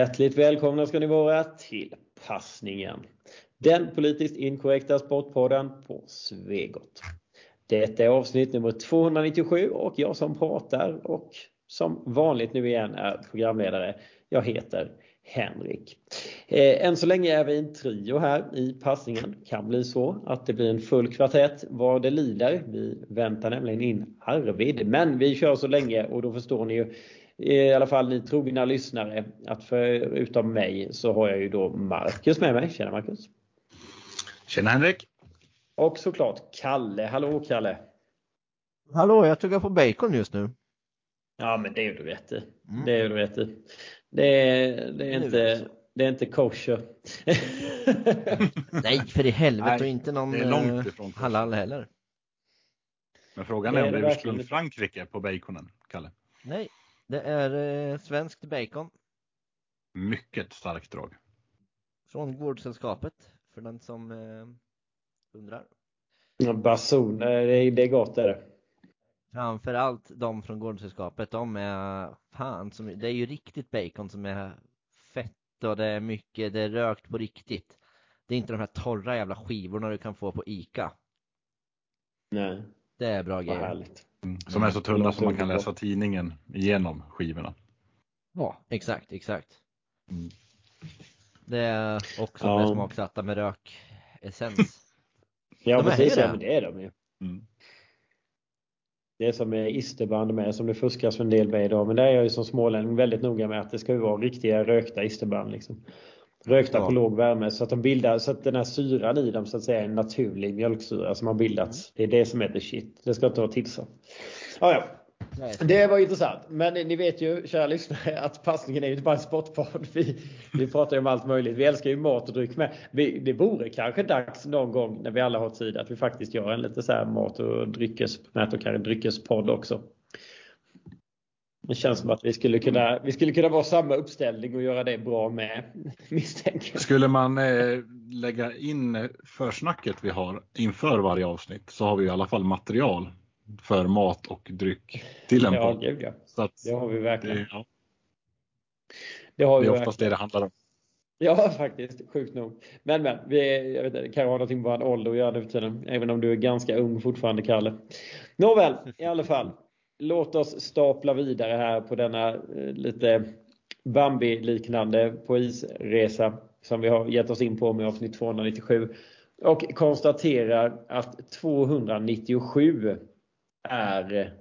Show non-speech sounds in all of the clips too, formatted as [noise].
Hjärtligt välkomna ska ni vara till Passningen. Den politiskt inkorrekta sportpodden på Svegot. Detta är avsnitt nummer 297 och jag som pratar och som vanligt nu igen är programledare. Jag heter Henrik. Eh, än så länge är vi en trio här i passningen. Kan bli så att det blir en full kvartett vad det lider. Vi väntar nämligen in Arvid. Men vi kör så länge och då förstår ni ju i alla fall ni trogna lyssnare att förutom mig så har jag ju då Marcus med mig. Tjena Marcus! Tjena Henrik! Och såklart Kalle. Hallå Kalle! Hallå, jag tuggar på bacon just nu. Ja men det är du rätt i. Mm. Det är du rätt i. Det är, det är inte det är inte kosher. Nej, för i helvete och inte någon det är långt ifrån eh, halal heller. Men frågan är, är om det är ursprung Frankrike på baconen, Kalle? Nej, det är eh, svenskt bacon. Mycket starkt drag. Från Gårdsällskapet, för den som eh, undrar. Ja, bason, det är, det är gott är det. Framförallt de från Gårdsällskapet, de är fan som, det är ju riktigt bacon som är fett och det är mycket, det är rökt på riktigt. Det är inte de här torra jävla skivorna du kan få på ICA. Nej. Det är bra grejer. Härligt. Mm. Som är så tunna som man kan läsa tidningen igenom skivorna. Ja, exakt, exakt. Mm. Det är också ja. smaksatta med rökessens. [laughs] ja, de precis. Ja, men det är de ju. Mm. Det är som med isterband med som det fuskas en del med idag. Men där är jag ju som smålänning väldigt noga med att det ska vara riktiga rökta isterband. Liksom. Rökta ja. på låg värme så att de bildar så att den här syran i dem så att säga är en naturlig mjölksyra som har bildats. Det är det som är the shit. Det ska inte vara tillsatt. Ja, ja. Det var intressant. Men ni vet ju, kära lyssnare, att passningen är ju inte bara en sportpodd. Vi, vi pratar ju om allt möjligt. Vi älskar ju mat och dryck med. Vi, det vore kanske dags någon gång när vi alla har tid att vi faktiskt gör en lite så här mat och dryckes, mät och dryckespodd också. Det känns som att vi skulle kunna, vi skulle kunna vara samma uppställning och göra det bra med, [laughs] misstänker Skulle man eh, lägga in försnacket vi har inför varje avsnitt så har vi i alla fall material för mat och dryck till en ja, Gud, ja. Så att, det har vi verkligen. Det, ja. det, har vi det är oftast verkligen. det det handlar om. Ja, [laughs] faktiskt. Sjukt nog. Men, men. Vi, jag vet inte, det kan ha någonting med vår ålder att göra nu för tiden. Även om du är ganska ung fortfarande, Kalle. Nåväl, i alla fall. Låt oss stapla vidare här på denna eh, lite Bambi-liknande på isresa som vi har gett oss in på med avsnitt 297. Och konstaterar att 297 är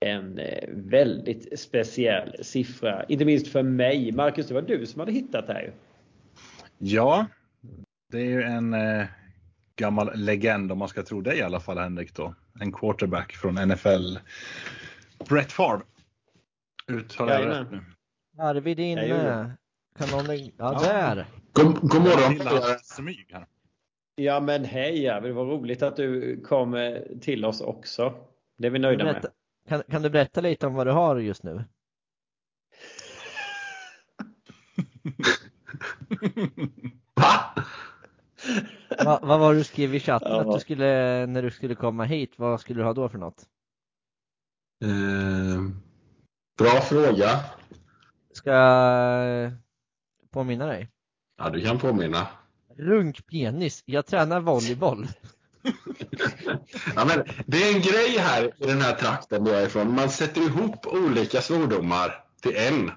en eh, väldigt speciell siffra. Inte minst för mig. Marcus, det var du som hade hittat det här ju. Ja, det är ju en eh, gammal legend om man ska tro dig i alla fall Henrik då. En quarterback från NFL. Brett Favre. Uttalar jag rätt nu? Arvid inne. Kan någon... Ja, ja. där! God, god morgon! Smyg här. Ja men hej Arvid, det var roligt att du kom eh, till oss också. Det är vi nöjda berätta, med. Kan, kan du berätta lite om vad du har just nu? [laughs] [laughs] Va? Va, vad var det du skrev i chatten ja. att du skulle, när du skulle komma hit, vad skulle du ha då för något? Eh, bra fråga. Ska jag påminna dig? Ja, du kan påminna. Runk penis, jag tränar volleyboll. [laughs] ja, men det är en grej här i den här trakten där jag är ifrån. Man sätter ihop olika svordomar till en.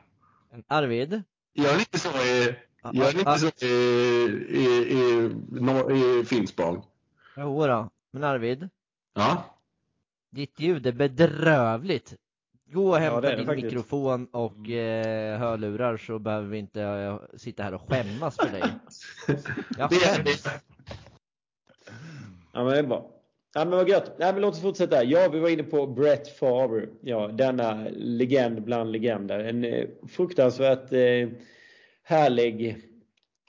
Arvid? Gör ni inte så i, gör ni inte så i, i, i, i Finspång? Jo då. men Arvid? Ja? Ditt ljud är bedrövligt. Gå och hämta ja, din faktiskt. mikrofon och eh, hörlurar så behöver vi inte eh, sitta här och skämmas för dig. [laughs] Jag skäms. Ja, men det är bra. Ja, men vad gött. Ja, men låt oss fortsätta. Ja, vi var inne på Brett Favre. Ja, denna legend bland legender. En eh, fruktansvärt eh, härlig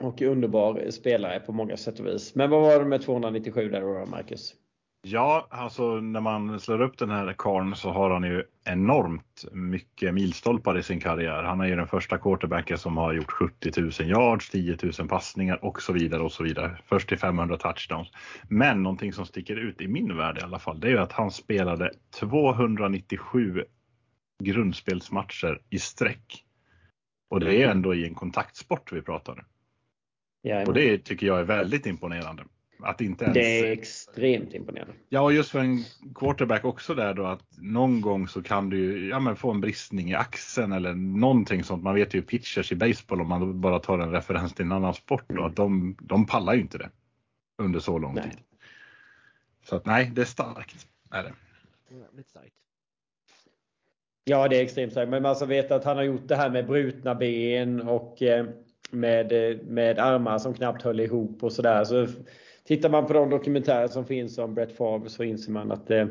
och underbar spelare på många sätt och vis. Men vad var det med 297 där då, Marcus? Ja, alltså när man slår upp den här karln så har han ju enormt mycket milstolpar i sin karriär. Han är ju den första quarterbacken som har gjort 70 000 yards, 10 000 passningar och så vidare och så vidare. Först till 500 touchdowns. Men någonting som sticker ut i min värld i alla fall, det är ju att han spelade 297 grundspelsmatcher i sträck. Och det är ändå i en kontaktsport vi pratar. Ja, och det tycker jag är väldigt imponerande. Att inte ens... Det är extremt imponerande. Ja, och just för en quarterback också där då att någon gång så kan du ja, men få en bristning i axeln eller någonting sånt. Man vet ju pitchers i baseball om man bara tar en referens till en annan sport då, att de, de pallar ju inte det under så lång nej. tid. Så att nej, det är starkt. Är det. Jävligt starkt. Ja, det är extremt starkt. Men man ska veta att han har gjort det här med brutna ben och eh, med, eh, med armar som knappt höll ihop och sådär. Så tittar man på de dokumentärer som finns om Brett Favre så inser man att eh,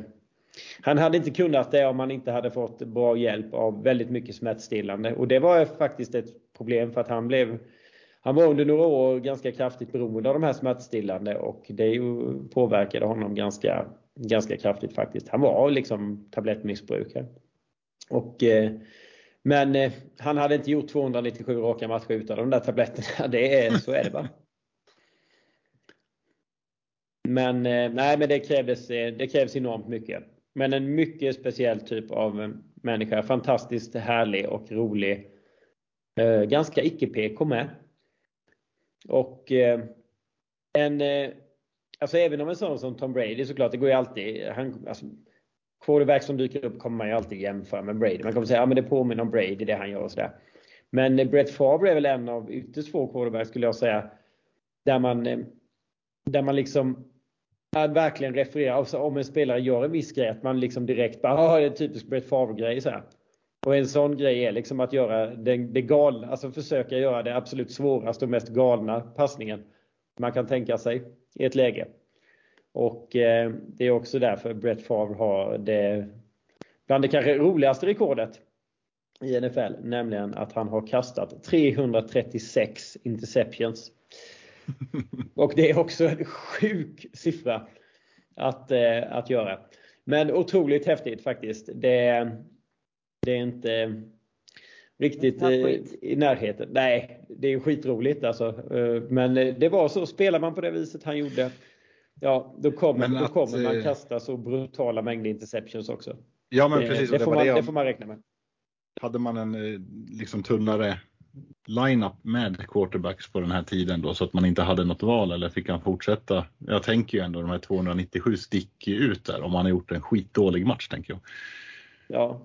han hade inte kunnat det om han inte hade fått bra hjälp av väldigt mycket smärtstillande. Och det var faktiskt ett problem för att han blev han var under några år ganska kraftigt beroende av de här smärtstillande och det påverkade honom ganska, ganska kraftigt faktiskt. Han var liksom tablettmissbrukare. Och, eh, men eh, han hade inte gjort 297 raka matcher utan de där tabletterna. [laughs] Det är, så är det bara. Men eh, nej, men det krävdes, eh, det krävs enormt mycket. Men en mycket speciell typ av eh, människa. Fantastiskt härlig och rolig. Eh, ganska icke-PK med. Och en, alltså även om en sån som Tom Brady såklart, det går ju alltid, han, alltså, quarterback som dyker upp kommer man ju alltid jämföra med Brady. Man kommer säga att ja, det påminner om Brady det han gör och sådär. Men eh, Brett Favre är väl en av ytterst få quarterbacks skulle jag säga. Där man, eh, där man liksom verkligen refererar. Alltså om en spelare gör en viss grej att man liksom direkt bara ah, det är en typisk Brett Favre-grej. Så här. Och en sån grej är liksom att göra det, det galna, alltså försöka göra det absolut svåraste och mest galna passningen man kan tänka sig i ett läge. Och eh, det är också därför Brett Favre har det bland det kanske roligaste rekordet i NFL, nämligen att han har kastat 336 interceptions. [laughs] Och det är också en sjuk siffra att, eh, att göra. Men otroligt häftigt faktiskt. Det, det är inte riktigt i närheten. Nej, det är skitroligt alltså. Eh, men det var så. Spelar man på det viset han gjorde Ja, då kommer, då att, kommer man eh, kasta så brutala mängder interceptions också. Ja, men precis. Det, det, får, man, det får man räkna med. Hade man en eh, liksom tunnare line-up med quarterbacks på den här tiden då så att man inte hade något val eller fick han fortsätta? Jag tänker ju ändå de här 297 sticker ut där om han har gjort en skitdålig match tänker jag. Ja,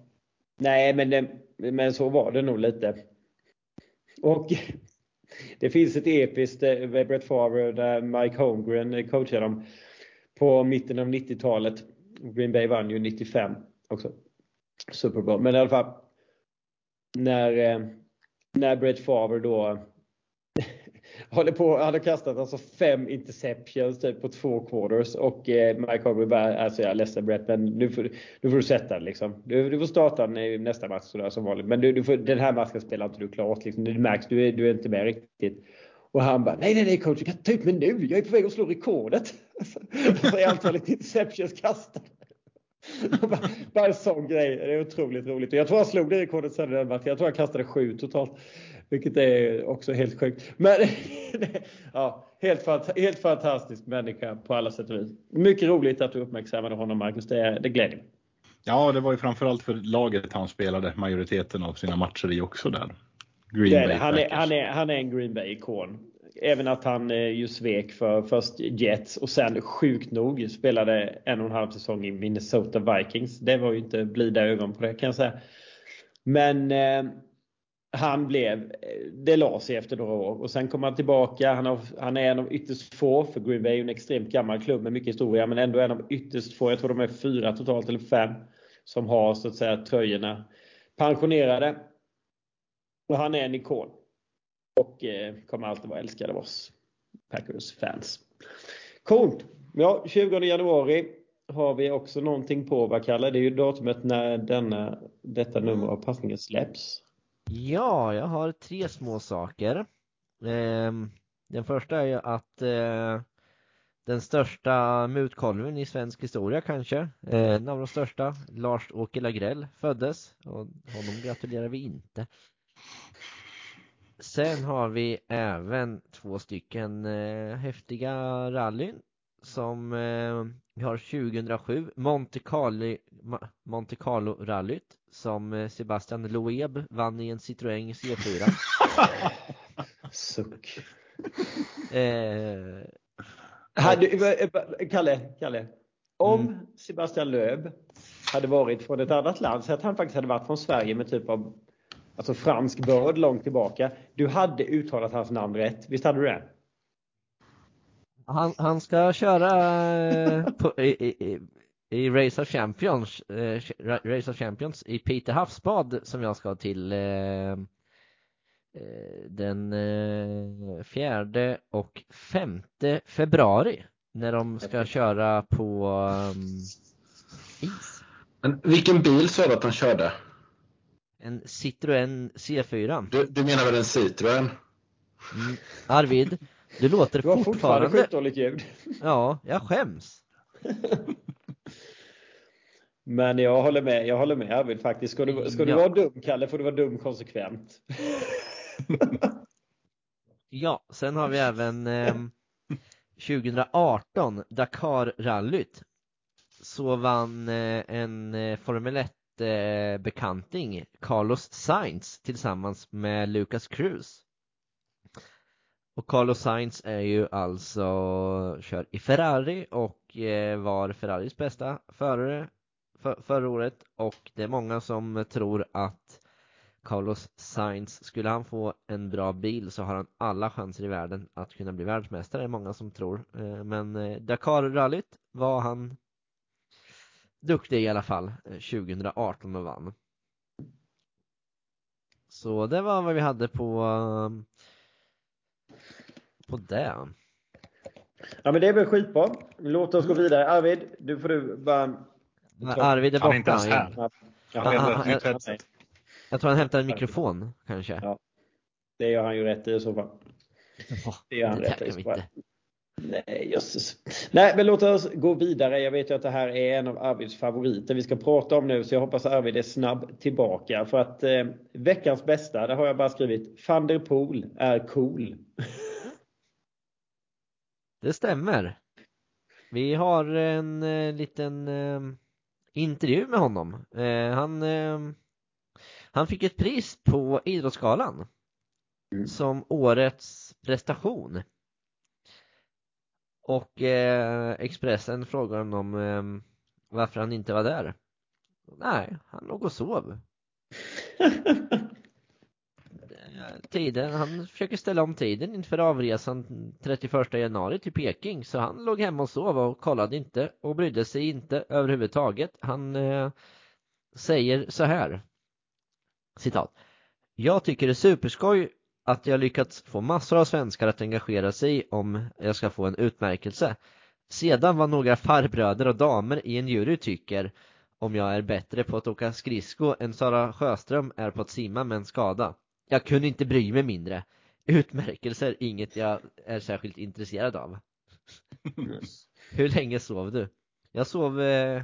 nej men, det, men så var det nog lite. Och det finns ett episkt eh, med Brett Favre där Mike Holmgren eh, coachade dem på mitten av 90-talet. Green Bay vann ju 95 också. Super Bowl. Men i alla fall. När, eh, när Brett Favre då håller på, han har kastat alltså fem interceptions typ på två quarters och eh, Mike Harvey bara, alltså jag är ledsen Brett men nu får, nu får du sätta den liksom. Du, du får starta i nästa match sådär som vanligt. Men du, du får, den här matchen spelar inte du klart liksom. Det märks, du är, du är inte med riktigt. Och han bara, nej nej nej coach, jag kan ta ut mig nu. Jag är på väg att slå rekordet. [laughs] Alltså, är antalet interceptions kastade. bara, bara en sån grej. Det är otroligt roligt. Och jag tror han slog det rekordet sen i den matchen. Jag tror han kastade sju totalt. Vilket är också helt sjukt. Men [laughs] ja, helt, helt fantastisk människa på alla sätt och vis. Mycket roligt att du uppmärksammade honom Marcus. Det, det gläder mig. Ja, det var ju framförallt för laget han spelade majoriteten av sina matcher i också där. Green Bay han, är, han, är, han är en Green Bay-ikon. Även att han eh, ju svek för först Jets och sen sjukt nog spelade en och en halv säsong i Minnesota Vikings. Det var ju inte blida ögon på det kan jag säga. Men eh, han blev, eh, det la sig efter några år och sen kom han tillbaka. Han, har, han är en av ytterst få, för Green Bay är en extremt gammal klubb med mycket historia, men ändå en av ytterst få, jag tror de är fyra totalt eller fem, som har så att säga tröjorna pensionerade. Och han är en ikon. Och eh, kommer alltid vara älskad av oss Packers-fans. Coolt! Ja, 20 januari har vi också någonting på vad kallar det är ju datumet när denna, detta nummer av passningen släpps. Ja, jag har tre små saker. Ehm, den första är ju att eh, den största mutkolven i svensk historia kanske, eh, en av de största, Lars-Åke Lagrell föddes och honom gratulerar vi inte. Sen har vi även två stycken eh, häftiga rallyn som eh, vi har 2007 Monte Carlo, Monte Carlo rallyt som eh, Sebastian Loeb vann i en Citroën C4 [laughs] Suck. eh, Hade, Kalle, Kalle. Om Mm. Sebastian Loeb hade varit från ett annat land, så att han faktiskt hade varit från Sverige med typ av alltså fransk börd långt tillbaka. Du hade uttalat hans namn rätt. Visst hade du det? Han, han ska köra eh, på, i, i, i, Race of Champions eh, Race of Champions i Peter Havsbad som jag ska till eh, eh, den eh, fjärde och femte februari när de ska köra på um, is. Men vilken bil sa du att han körde? En Citroën C4. Du, du menar väl en Citroën? Mm. Arvid, du låter Du har fortfarande skitdåligt ljud. [laughs] Ja, jag skäms. [laughs] Men jag håller med, jag håller med Arvid faktiskt. Ska du, ska du Ja. vara dum Kalle får du vara dum konsekvent. [laughs] Ja, sen har vi även ehm, 2018 Dakar-rallyt. Så vann eh, en eh, Formel 1-bekanting, Carlos Sainz, tillsammans med Lucas Cruz. Och Carlos Sainz är ju alltså, kör i Ferrari och eh, var Ferraris bästa förare för, förra året och det är många som tror att Carlos Sainz, skulle han få en bra bil så har han alla chanser i världen att kunna bli världsmästare, det är många som tror. Eh, men eh, Dakar-rallyt var han duktig i alla fall, 2018 och vann. Så det var vad vi hade på på det. Ja men det är väl skitbra. Låt oss gå vidare. Arvid, du får du bara... Arvid är Han är inte borta. ens här. Ja, Han har han- ett nytt han- headset. Jag tror han hämtar en mikrofon kanske. Ja. Det gör han ju rätt i i så fall. Det gör han det rätt i så fall. Nej, jösses. Nej, men låt oss gå vidare. Jag vet ju att det här är en av Arvids favoriter vi ska prata om nu, så jag hoppas Arvid är snabb tillbaka. För att eh, veckans bästa, där har jag bara skrivit van der Poel är cool. Det stämmer. Vi har en eh, liten eh, intervju med honom. Eh, han, eh, han fick ett pris på Idrottsgalan Mm. som årets prestation. Och eh, Expressen frågar honom eh, varför han inte var där. Nej, han låg och sov. [laughs] Eh, tiden, han försöker ställa om tiden inför avresan 31 januari till Peking så han låg hemma och sov och kollade inte och brydde sig inte överhuvudtaget. Han eh, säger så här citat Jag tycker det är superskoj att jag lyckats få massor av svenskar att engagera sig om jag ska få en utmärkelse. Sedan vad några farbröder och damer i en jury tycker om jag är bättre på att åka skridsko än Sara Sjöström är på att simma med en skada. Jag kunde inte bry mig mindre. Utmärkelser inget jag är särskilt intresserad av. Hur länge sov du? Jag sov eh,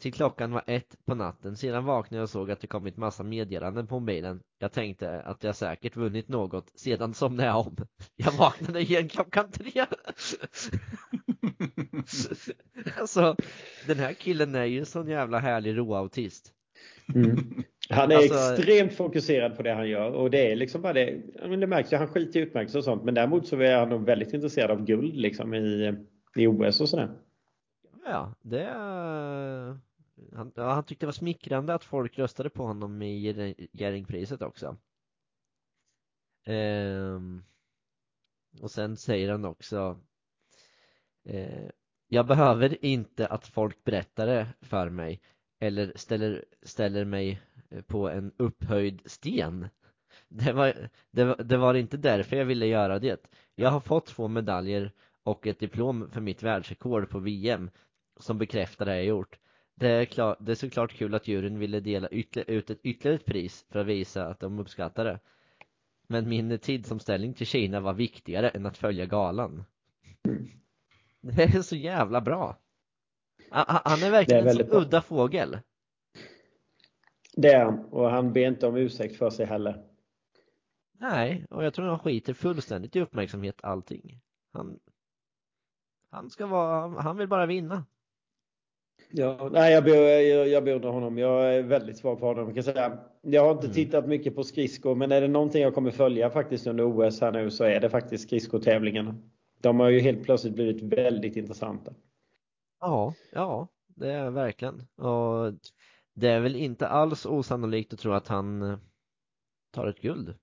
till klockan var ett på natten. Sedan vaknade jag och såg att det kommit massa meddelanden på mobilen. Jag tänkte att jag säkert vunnit något. Sedan somnade jag om. Jag vaknade igen klockan tre. [laughs] alltså, den här killen är ju en sån jävla härlig råautist. Mm. Han är Alltså- extremt fokuserad på det han gör och det är liksom bara det. men Det märks ju, han skiter i utmärkelser och sånt men däremot så är han nog väldigt intresserad av guld liksom i, i OS och sådär. Ja, det han, han tyckte det var smickrande att folk röstade på honom i Jerring- Jerringpriset också. Ehm, och sen säger han också eh, Jag behöver inte att folk berättar det för mig eller ställer, ställer mig på en upphöjd sten. Det var, det, var, det var inte därför jag ville göra det. Jag har fått två medaljer och ett diplom för mitt världsrekord på VM som bekräftar det jag gjort. Det är, klar, det är såklart kul att juryn ville dela ytterligare, ut ett ytterligare ett pris för att visa att de uppskattar det. Men min tidsomställning till Kina var viktigare än att följa galan. Det är så jävla bra. Han- är verkligen är en så bra. udda fågel. Det är han och han ber inte om ursäkt för sig heller. Nej, och jag tror han skiter fullständigt i uppmärksamhet allting. Han, Han ska vara, han vill bara vinna. Ja, nej, jag, jag, jag beundrar honom. Jag är väldigt svag för honom. Kan säga. Jag har inte mm. tittat mycket på skridskor, men är det någonting jag kommer följa faktiskt under OS här nu så är det faktiskt skridskotävlingarna. De har ju helt plötsligt blivit väldigt intressanta. Ja, ja, det är verkligen. Och det är väl inte alls osannolikt att tro att han eh, tar ett guld.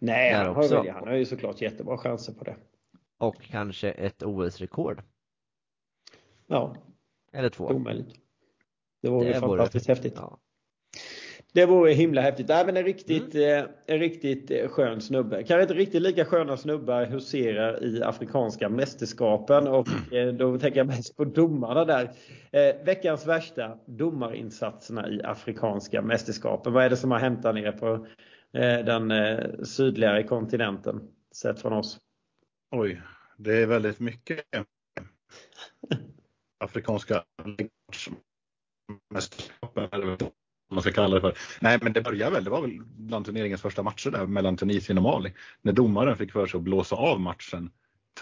Nej, han har, väl, han har ju såklart jättebra chanser på det. Och kanske ett OS-rekord. Ja. Eller två. Omöjligt. Det vore det fantastiskt vore... häftigt. Ja. Det vore himla häftigt. Men en riktigt, mm. eh, en riktigt eh, skön snubbe. Kanske inte riktigt lika sköna snubbar huserar i Afrikanska mästerskapen och eh, då tänker jag mest på domarna där. Veckans värsta domarinsatserna i Afrikanska mästerskapen. Vad är det som har hänt där nere på den sydligare kontinenten sett från oss? Oj, det är väldigt mycket [laughs] afrikanska mästerskapen man ska kalla det för. Nej, men det började väl, det var väl bland turneringens första matcher där mellan Tunisien och Mali. När domaren fick för sig att blåsa av matchen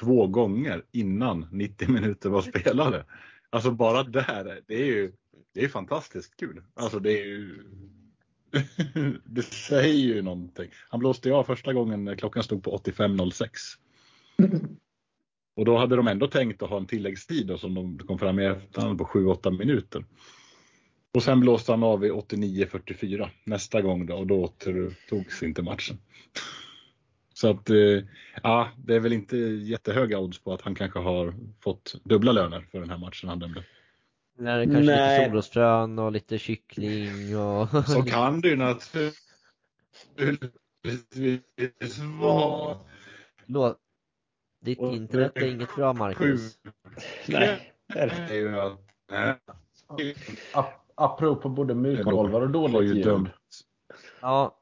två gånger innan 90 minuter var spelade. Alltså bara där, det är ju det är fantastiskt kul. Alltså det är ju [laughs] det säger ju någonting. Han blåste av första gången när klockan stod på 85.06. Och då hade de ändå tänkt att ha en tilläggstid då, som de kom fram i efterhand på 7-8 minuter. Och sen blåste han av i 89-44 nästa gång då och då återtogs inte matchen. Så att, eh, ja, det är väl inte jättehöga odds på att han kanske har fått dubbla löner för den här matchen han dömde. Nej, kanske Nej. lite solrosfrön och lite kyckling och... [laughs] Så kan det ju naturligtvis vara. Låt... Ditt internet är inget bra Marcus. Nej. Det är ju att... apropå både mutgolvar och dåligt ljud. Dumt. Ja,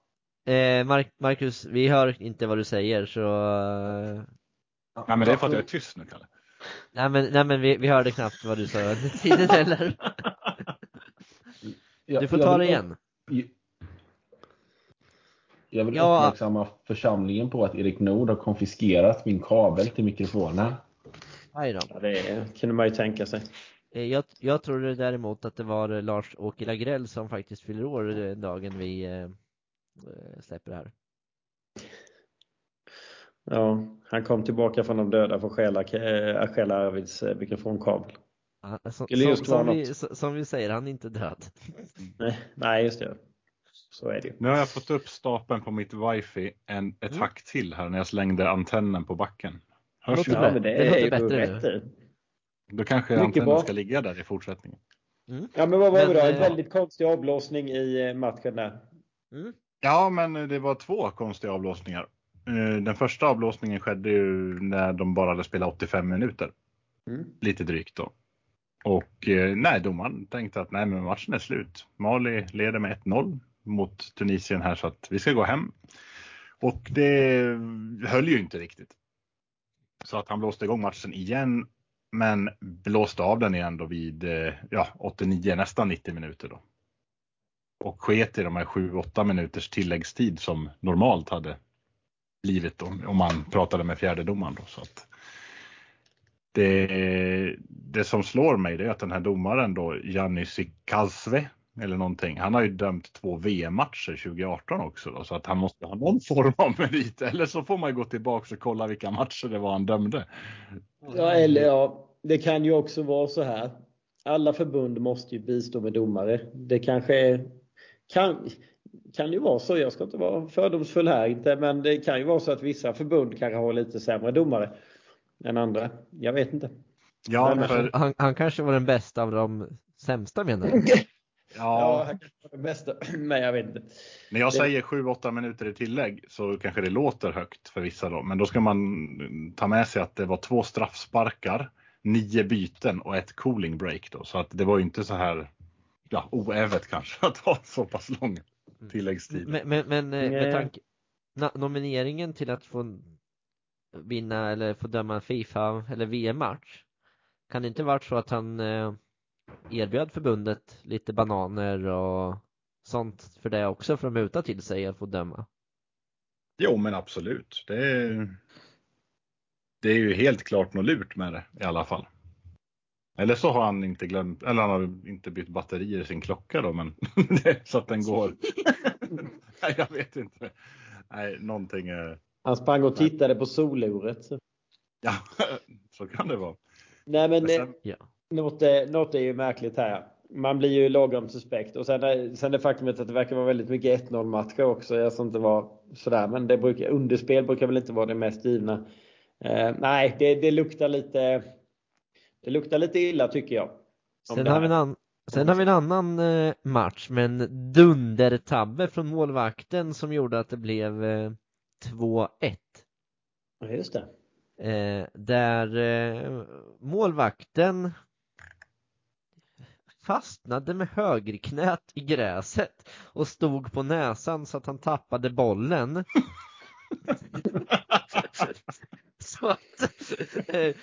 eh, Mark Marcus, vi hör inte vad du säger så... Eh... Nej men det är för att jag är tyst nu Kalle. Nej men, nej, men vi, vi hörde knappt vad du sa under tiden heller. Du får ta det igen. Jag vill ja. uppmärksamma församlingen på att Erik Nord har konfiskerat min kabel till mikrofonen. Aj då. Ja, det kunde man ju tänka sig. Eh, jag, jag trodde däremot att det var Lars-Åke Lagrell som faktiskt fyller år dagen vi eh, eh, släpper det här. Ja, han kom tillbaka från de döda för att stjäla, äh, stjäla Arvids mikrofonkabel. Som, som, som, vi, som, vi, säger, han är inte död. [laughs] Nej, nej just det. Så är det Nu har jag fått upp stapeln på mitt wifi en, ett mm. hack till här när jag slängde antennen på backen. Hörs det? Ja, men det, det är låter bättre. bättre. Då kanske antennen ska ligga där i fortsättningen. Mm. Ja men vad var men, det då? En äh... väldigt konstig avblåsning i eh, matchen där. Mm. Ja men det var två konstiga avblåsningar. Eh, den första avblåsningen skedde ju när de bara hade spelat 85 minuter. Mm. Lite drygt då. Och nej, domaren tänkte att nej men matchen är slut. Mali leder med 1-0 mot Tunisien här så att vi ska gå hem. Och det höll ju inte riktigt. Så att han blåste igång matchen igen men blåste av den igen då vid eh, ja, 89, nästan 90 minuter då. Och sket i de här 7-8 minuters tilläggstid som normalt hade blivit då, om man pratade med fjärdedomaren. Då, så att det, det som slår mig är att den här domaren då, Janni Sikazve, eller någonting. Han har ju dömt två VM-matcher 2018 också då, så att han måste ha någon form av merit. Eller så får man gå tillbaka och kolla vilka matcher det var han dömde. Ja, eller ja, det kan ju också vara så här. Alla förbund måste ju bistå med domare. Det kanske är, kan, kan ju vara så, jag ska inte vara fördomsfull här inte, men det kan ju vara så att vissa förbund kanske har lite sämre domare än andra. Jag vet inte. Ja, men för... han, han kanske var den bästa av de sämsta menar du? [laughs] Ja, ja det bästa. [clears throat] Men jag vet inte. När jag säger 7-8 minuter i tillägg så kanske det låter högt för vissa då. Men då ska man ta med sig att det var två straffsparkar, nio byten och ett cooling break då. Så att det var ju inte så här ja, oävet kanske att ha så pass lång mm. tilläggstid. Men, men, men eh, med tanke nomineringen till att få vinna eller få döma Fifa eller VM-match. Kan det inte varit så att han eh, erbjöd förbundet lite bananer och sånt för det också för att muta till sig att få döma. Jo men absolut. Det, det är ju helt klart något lurt med det i alla fall. Eller så har han inte glömt, eller han har inte bytt batterier i sin klocka då, men [laughs] så att den går. [laughs] Nej, jag vet inte. Nej, någonting. Han sprang och tittade på soluret. Ja, [laughs] så kan det vara. Nej, men, men sen... ja. Något, något är ju märkligt här. Man blir ju lagom suspekt och sen, sen det faktumet att det verkar vara väldigt mycket 1-0 matcher också. Jag som inte var sådär, men det brukar, underspel brukar väl inte vara det mest givna. Eh, nej, det, det luktar lite det luktar lite illa tycker jag. Sen har, vi en an, sen har vi en annan eh, match med en dundertabbe från målvakten som gjorde att det blev eh, 2-1. Ja, just det. Eh, där eh, målvakten fastnade med högerknät i gräset och stod på näsan så att han tappade bollen. [laughs] så att eh,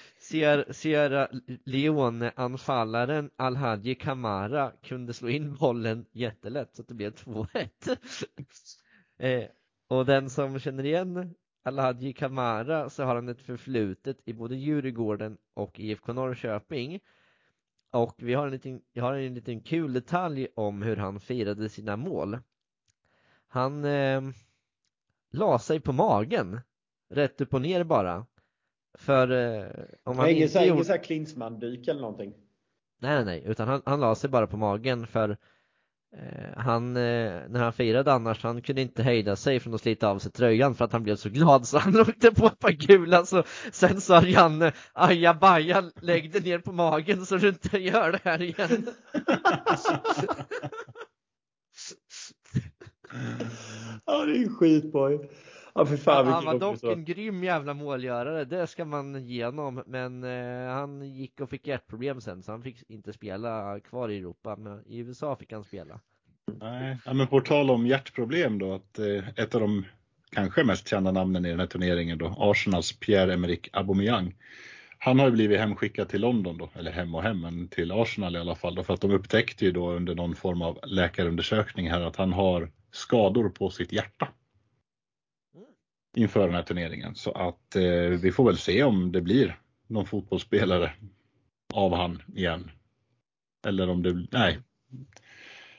Sierra Leone-anfallaren Alhaji Kamara kunde slå in bollen jättelätt så att det blev 2-1. [laughs] eh, och den som känner igen Alhaji Kamara så har han ett förflutet i både Djurgården och IFK Norrköping. Och vi har en liten, jag har en liten kul detalj om hur han firade sina mål. Han eh, la sig på magen, rätt upp och ner bara. För eh, om han ingen inte gjorde... Ingen Klinsmann-dyk eller någonting? Nej, nej, nej, utan han, han la sig bara på magen för Eh, han, eh, när han firade annars, han kunde inte hejda sig från att slita av sig tröjan för att han blev så glad så han [laughs] åkte på ett par gula så sen sa Janne, ajabaja, lägg dig ner på magen så du inte gör det här igen. ja, det är ju skitboy. Ja, för fan, han var dock en grym jävla målgörare, det ska man ge honom. Men eh, han gick och fick hjärtproblem sen så han fick inte spela kvar i Europa. Men i USA fick han spela. Nej, ja, men på tal om hjärtproblem då, att eh, ett av de kanske mest kända namnen i den här turneringen då, Arsenals Pierre-Emerick Aubameyang. Han har ju blivit hemskickad till London då, eller hem och hem, men till Arsenal i alla fall då, för att de upptäckte ju då under någon form av läkarundersökning här att han har skador på sitt hjärta inför den här turneringen. Så att eh, vi får väl se om det blir någon fotbollsspelare av han igen. Eller om det, nej.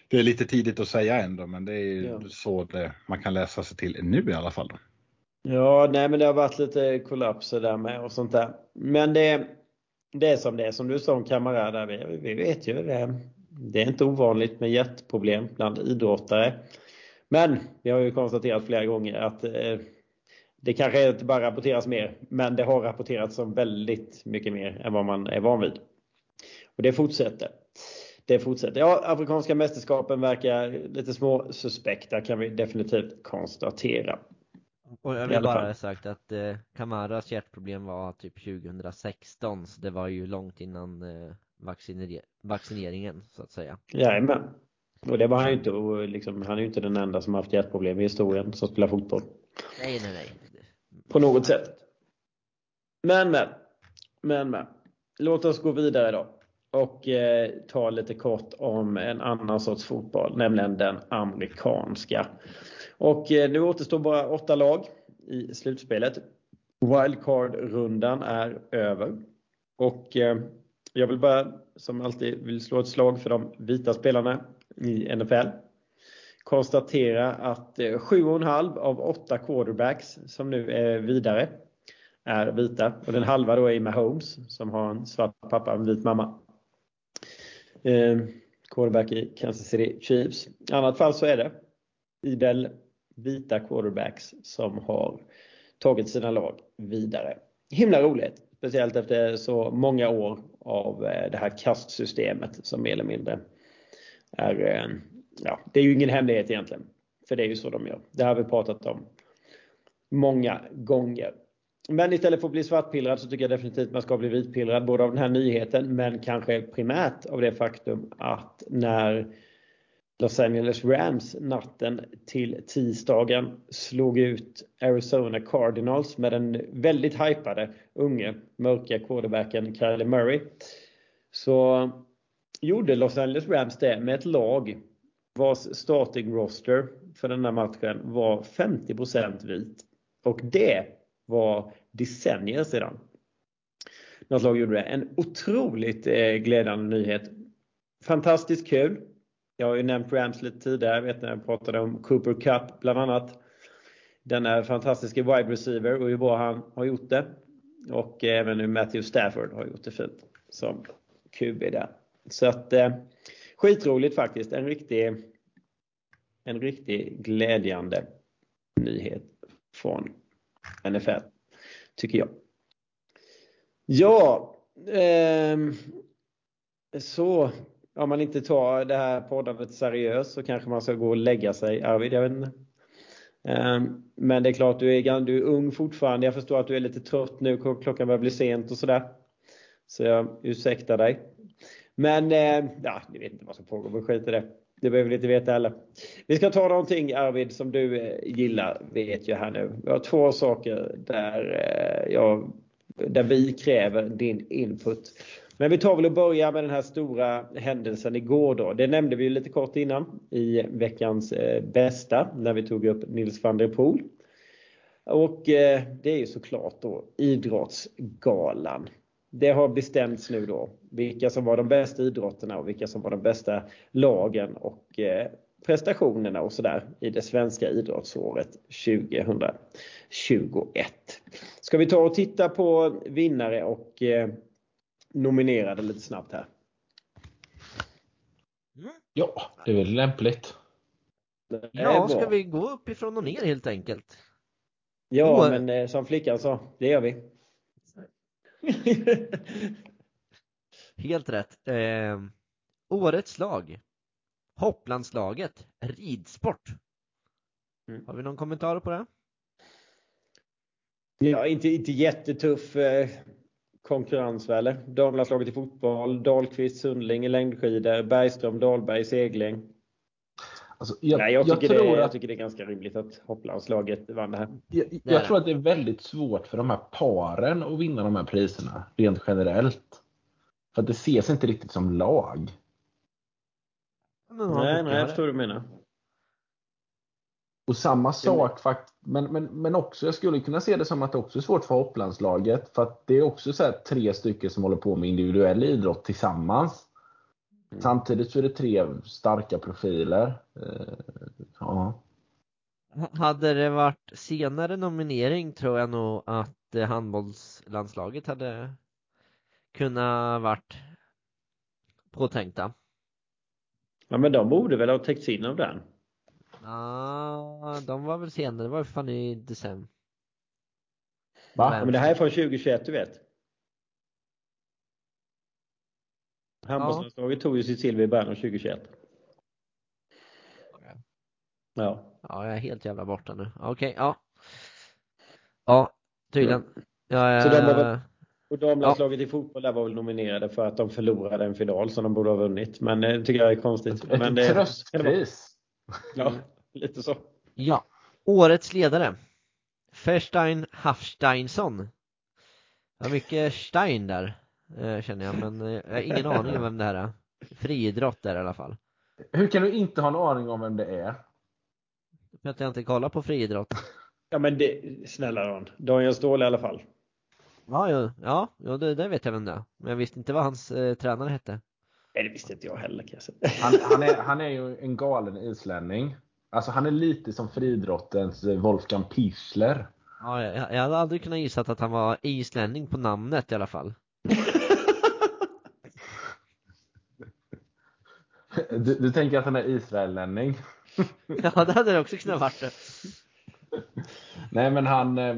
Det är lite tidigt att säga ändå, men det är ja. så det, man kan läsa sig till nu i alla fall. Då. Ja, nej men det har varit lite kollapser där med och sånt där. Men det, det är som det är, som du sa om Kamara där, vi, vi vet ju det. Det är inte ovanligt med hjärtproblem bland idrottare. Men vi har ju konstaterat flera gånger att eh, det kanske inte bara rapporteras mer, men det har rapporterats om väldigt mycket mer än vad man är van vid. Och det fortsätter. Det fortsätter. Ja, afrikanska mästerskapen verkar lite små suspekta kan vi definitivt konstatera. Och jag vill bara ha sagt att eh, Kamaras hjärtproblem var typ 2016, så det var ju långt innan eh, vacciner vaccineringen så att säga. Jajamän. Och det var han ju inte, och liksom, han är ju inte den enda som har haft hjärtproblem i historien som spelar fotboll. Nej, nej, nej på något sätt. Men men, men men. Låt oss gå vidare då och eh, ta lite kort om en annan sorts fotboll, nämligen den amerikanska. Och eh, nu återstår bara åtta lag i slutspelet. Wildcard-rundan är över. Och eh, jag vill bara, som alltid, vill slå ett slag för de vita spelarna i NFL konstatera att eh, 7,5 av 8 quarterbacks som nu är vidare är vita. Och den halva då är Mahomes som har en svart pappa och en vit mamma. Eh, quarterback i Kansas City Chiefs. I annat fall så är det idel vita quarterbacks som har tagit sina lag vidare. Himla roligt! Speciellt efter så många år av eh, det här kastsystemet som mer eller mindre är eh, ja, det är ju ingen hemlighet egentligen. För det är ju så de gör. Det har vi pratat om många gånger. Men istället för att bli svartpillrad så tycker jag definitivt man ska bli vitpillrad både av den här nyheten men kanske primärt av det faktum att när Los Angeles Rams natten till tisdagen slog ut Arizona Cardinals med den väldigt hypade unge mörka quarterbacken Kylie Murray så gjorde Los Angeles Rams det med ett lag vars starting roster för den här matchen var 50% vit. Och det var decennier sedan. något lag gjorde det. En otroligt eh, glädjande nyhet. Fantastiskt kul. Jag har ju nämnt Rams lite tidigare. Jag vet när jag pratade om Cooper Cup bland annat. Denna fantastiska wide receiver och hur bra han har gjort det. Och även hur Matthew Stafford har gjort det fint som QB där. Så att eh, skitroligt faktiskt. En riktig, en riktig glädjande nyhet från NFL. Tycker jag. Ja, eh, så om man inte tar det här poddandet seriöst så kanske man ska gå och lägga sig. Arvid, jag vet inte. Ehm, men det är klart, du är, du är ung fortfarande. Jag förstår att du är lite trött nu. Klockan börjar bli sent och sådär. Så jag ursäktar dig. Men eh, ja, ni vet inte vad som pågår, men skit i det. Det behöver ni inte veta heller. Vi ska ta någonting Arvid som du eh, gillar, vet jag här nu. Vi har två saker där, eh, jag, där vi kräver din input. Men vi tar väl och börjar med den här stora händelsen igår då. Det nämnde vi ju lite kort innan i veckans bästa när vi tog upp Nils van der Poel. Och det är ju såklart då Idrottsgalan det har bestämts nu då vilka som var de bästa idrotterna och vilka som var de bästa lagen och eh, prestationerna och sådär i det svenska idrottsåret 2021. Ska vi ta och titta på vinnare och eh, nominerade lite snabbt här? Ja, det är väl lämpligt. Ja, ska vi gå uppifrån och ner helt enkelt? Ja, men eh, som flickan sa, det gör vi. Helt rätt. Eh, årets lag. Hopplandslaget. Ridsport. Mm. Har vi någon kommentar på det? Ja, inte, inte jättetuff eh, konkurrens väl? Damlandslaget i fotboll, Dahlqvist, Sundling i längdskidor, Bergström, Dahlberg i segling. Alltså, jag, Nej, jag, tycker jag, det, att, jag tycker det är ganska rimligt att hopplandslaget vann det här. Jag, jag tror att det är väldigt svårt för de här paren att vinna de här priserna, rent generellt. För att det ses inte riktigt som lag. Nej, nej, jag förstår vad du menar. Och samma sak, men, men, men också, jag skulle kunna se det som att det också är svårt för hopplandslaget. För att det är också så tre stycken som håller på med individuell idrott tillsammans. Mm. Samtidigt så är det tre starka profiler. Eh, ja. Hade det varit senare nominering tror jag nog att eh, handbollslandslaget hade kunnat varit påtänkta. Ja men de borde väl ha täckts in av den? Ja, de var väl senare, det var ju fan i december. Va? Men det här är från 2021 du vet. Handbollslandslaget ja. tog ju sitt silver i början av 2021. Okay. Ja. Ja, jag är helt jävla borta nu. Okej, okay, ja. Ja, tydligen. Ja, Så de var väl, och damlandslaget ja. i fotboll där var väl nominerade för att de förlorade en final som de borde ha vunnit. Men det tycker jag är konstigt. Ett, Men ett tröstpris. [laughs] Ja, lite så. Ja. Årets ledare. Ferstein Hafsteinsson. Det var mycket Stein där. Eh, känner jag, men eh, jag har ingen aning om vem det här är. Friidrott är det i alla fall. Hur kan du inte ha en aning om vem det är? För att jag inte kollar på friidrott. [laughs] Ja men det, snälla Ron. Daniel Ståhl i alla fall. Ja, ja, ja, ja det, det vet jag vem det är. Men jag visste inte vad hans eh, tränare hette. Nej, det visste inte jag heller kan jag säga. Han, han, är, han är ju en galen islänning. Alltså han är lite som friidrottens eh, Wolfgang Pichler. Ja, jag, jag hade aldrig kunnat gissa att han var islänning på namnet i alla fall. Du, du tänker att han är israellänning? [laughs] ja, det hade det också kunnat varit. Nej, men han, eh,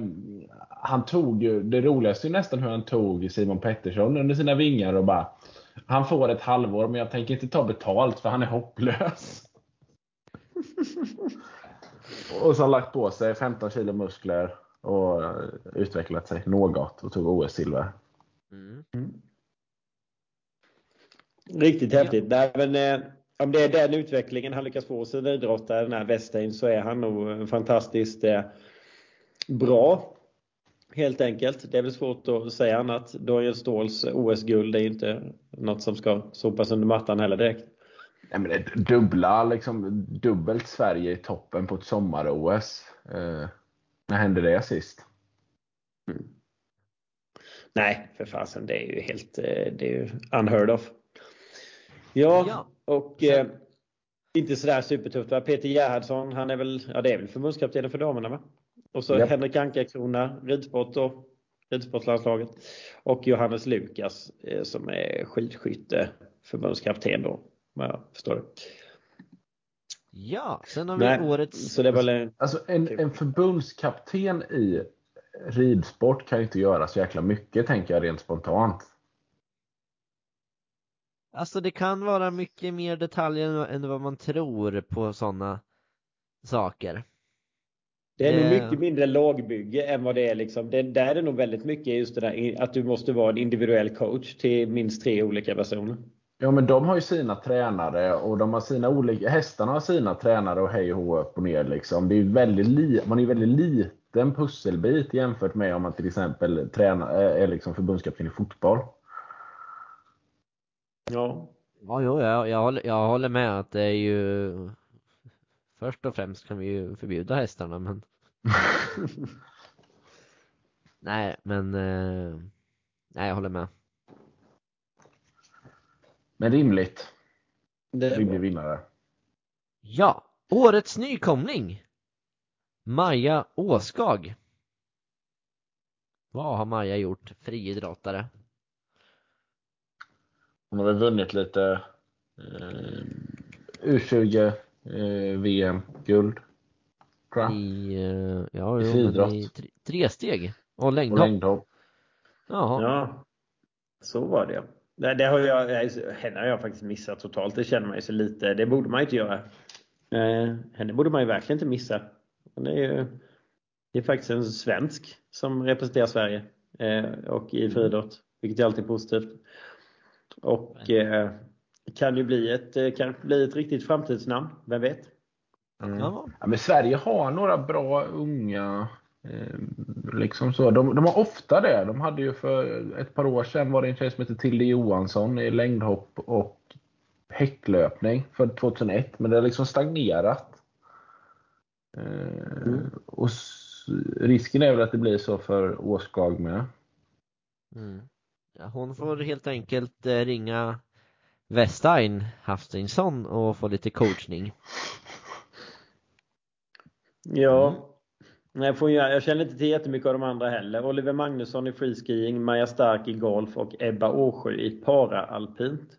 han tog ju, det roligaste är nästan hur han tog Simon Pettersson under sina vingar och bara Han får ett halvår men jag tänker inte ta betalt för han är hopplös. [laughs] och så har han lagt på sig 15 kilo muskler och utvecklat sig något och tog OS-silver. Mm. Riktigt häftigt. Ja. men, eh, om det är den utvecklingen han lyckas få sin idrottare, den här Westein, så är han nog fantastiskt eh, bra. Helt enkelt. Det är väl svårt att säga annat. Daniel Ståhls OS-guld är inte något som ska sopas under mattan heller direkt. Nej, men det dubbla, liksom, dubbelt Sverige i toppen på ett sommar-OS. Eh, när hände det sist? Mm. Nej, för fasen. Det är ju helt eh, det är ju unheard of. Ja, ja. och eh, inte sådär supertufft va? Peter Gerhardsson, han är väl, ja det är väl förbundskaptenen för damerna va? Och så yep. Henrik Ankarkrona, ridsport då, ridsportlandslaget. Och Johannes Lukas eh, som är skidskytte förbundskapten då, jag förstår det. Ja, sen har vi Nej, årets... Så det var en... Alltså en, en förbundskapten i ridsport kan ju inte göra så jäkla mycket tänker jag rent spontant. Alltså det kan vara mycket mer detaljer än vad man tror på sådana saker. Det är det... nog mycket mindre lagbygge än vad det är liksom. Det, där är det nog väldigt mycket just det där att du måste vara en individuell coach till minst tre olika personer. Ja men de har ju sina tränare och de har sina olika, hästarna har sina tränare och hej och upp och ner liksom. Det är väldigt li, man är väldigt liten pusselbit jämfört med om man till exempel tränar, är liksom förbundskapten i fotboll. Ja. Ja, jo, jag, jag, håller, jag håller med att det är ju Först och främst kan vi ju förbjuda hästarna men [laughs] Nej men eh... Nej jag håller med. Men rimligt. Rimlig vinnare. Ja, årets nykomling Maja Åskag. Vad har Maja gjort friidrottare? Hon har väl vunnit lite eh, U20 eh, VM-guld. I, eh, ja, I friidrott. I tre, tre steg och längdhopp. Och längdhopp. Jaha. Ja, så var det. Det, det har jag, henne har jag faktiskt missat totalt. Det känner man ju så lite. Det borde man inte göra. Eh, henne borde man ju verkligen inte missa. Hon är ju det är faktiskt en svensk som representerar Sverige eh, och i friidrott, vilket är alltid positivt. Och eh, kan ju bli ett, eh, kan bli ett riktigt framtidsnamn, vem vet? Mm. Ja. men Sverige har några bra unga eh, Liksom så. De, de, har ofta det. De hade ju för ett par år sedan var det en tjej som hette Tilde Johansson i längdhopp och häcklöpning för 2001. Men det har liksom stagnerat. Eh, mm. Och risken är väl att det blir så för Åskag med. Mm. Hon får helt enkelt ringa Westein Haftingsson och få lite coachning. Ja, mm. jag, får, jag känner inte till jättemycket av de andra heller. Oliver Magnusson i freeskiing, Maja Stark i golf och Ebba Åsjö i para-alpint.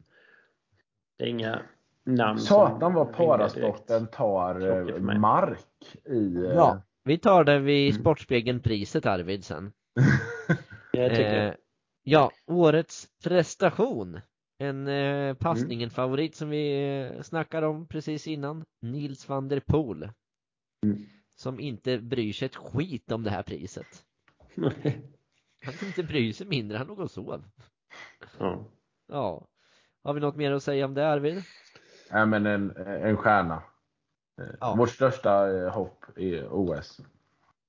Det är inga namn Satan vad parasporten tar eh, mark i... Eh, ja, vi tar det vid mm. Sportspegeln-priset Arvid sen. [laughs] jag tycker. Eh, ja, årets prestation en eh, passning, mm. en favorit som vi eh, snackade om precis innan. Nils van der Poel. Mm. Som inte bryr sig ett skit om det här priset. han inte bryr sig mindre, han låg och sov. Ja. Ja. Har vi något mer att säga om det Arvid? Ja men en, en stjärna. Ja. Vårt största eh, hopp i OS.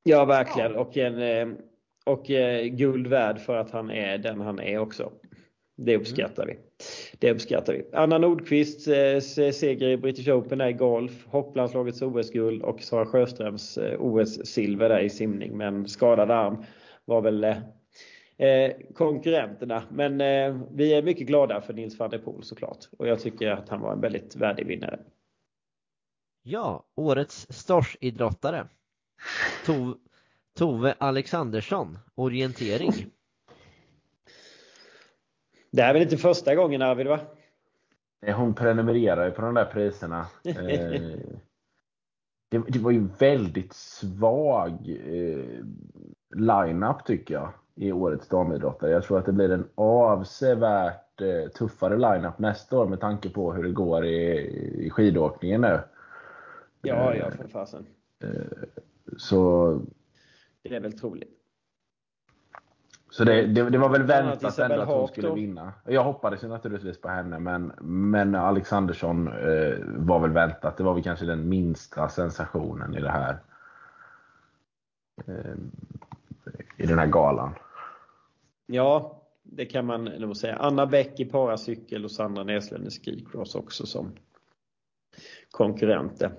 Ja verkligen och en eh, och eh, guld värd för att han är den han är också. Det uppskattar mm. vi. Det uppskattar vi. Anna Nordqvists eh, seger i British Open är golf, hopplandslagets OS-guld och Sara Sjöströms eh, OS-silver där i simning. Men skadad arm var väl eh, eh, konkurrenterna. Men eh, vi är mycket glada för Nils van der Poel såklart. Och jag tycker att han var en väldigt värdig vinnare. Ja, årets storsidrottare. Tove, Tove Alexandersson, orientering. Det är väl inte första gången Arvid va? Hon prenumererar ju på de där priserna. [laughs] Eh, det, det, var ju väldigt svag eh, line-up tycker jag i årets damidrottare. Jag tror att det blir en avsevärt eh, tuffare line-up nästa år med tanke på hur det går i, i skidåkningen nu. Ja, ja för fasen. Så... Det är väl troligt. Så det, det, det var väl väntat ändå att hon skulle vinna. Jag hoppades ju naturligtvis på henne men, men Alexandersson eh, var väl väntat. Det var väl kanske den minsta sensationen i det här. Eh, I den här galan. Ja, det kan man nog säga. Anna Bäck i paracykel och Sandra Näslund i skicross också som konkurrenter.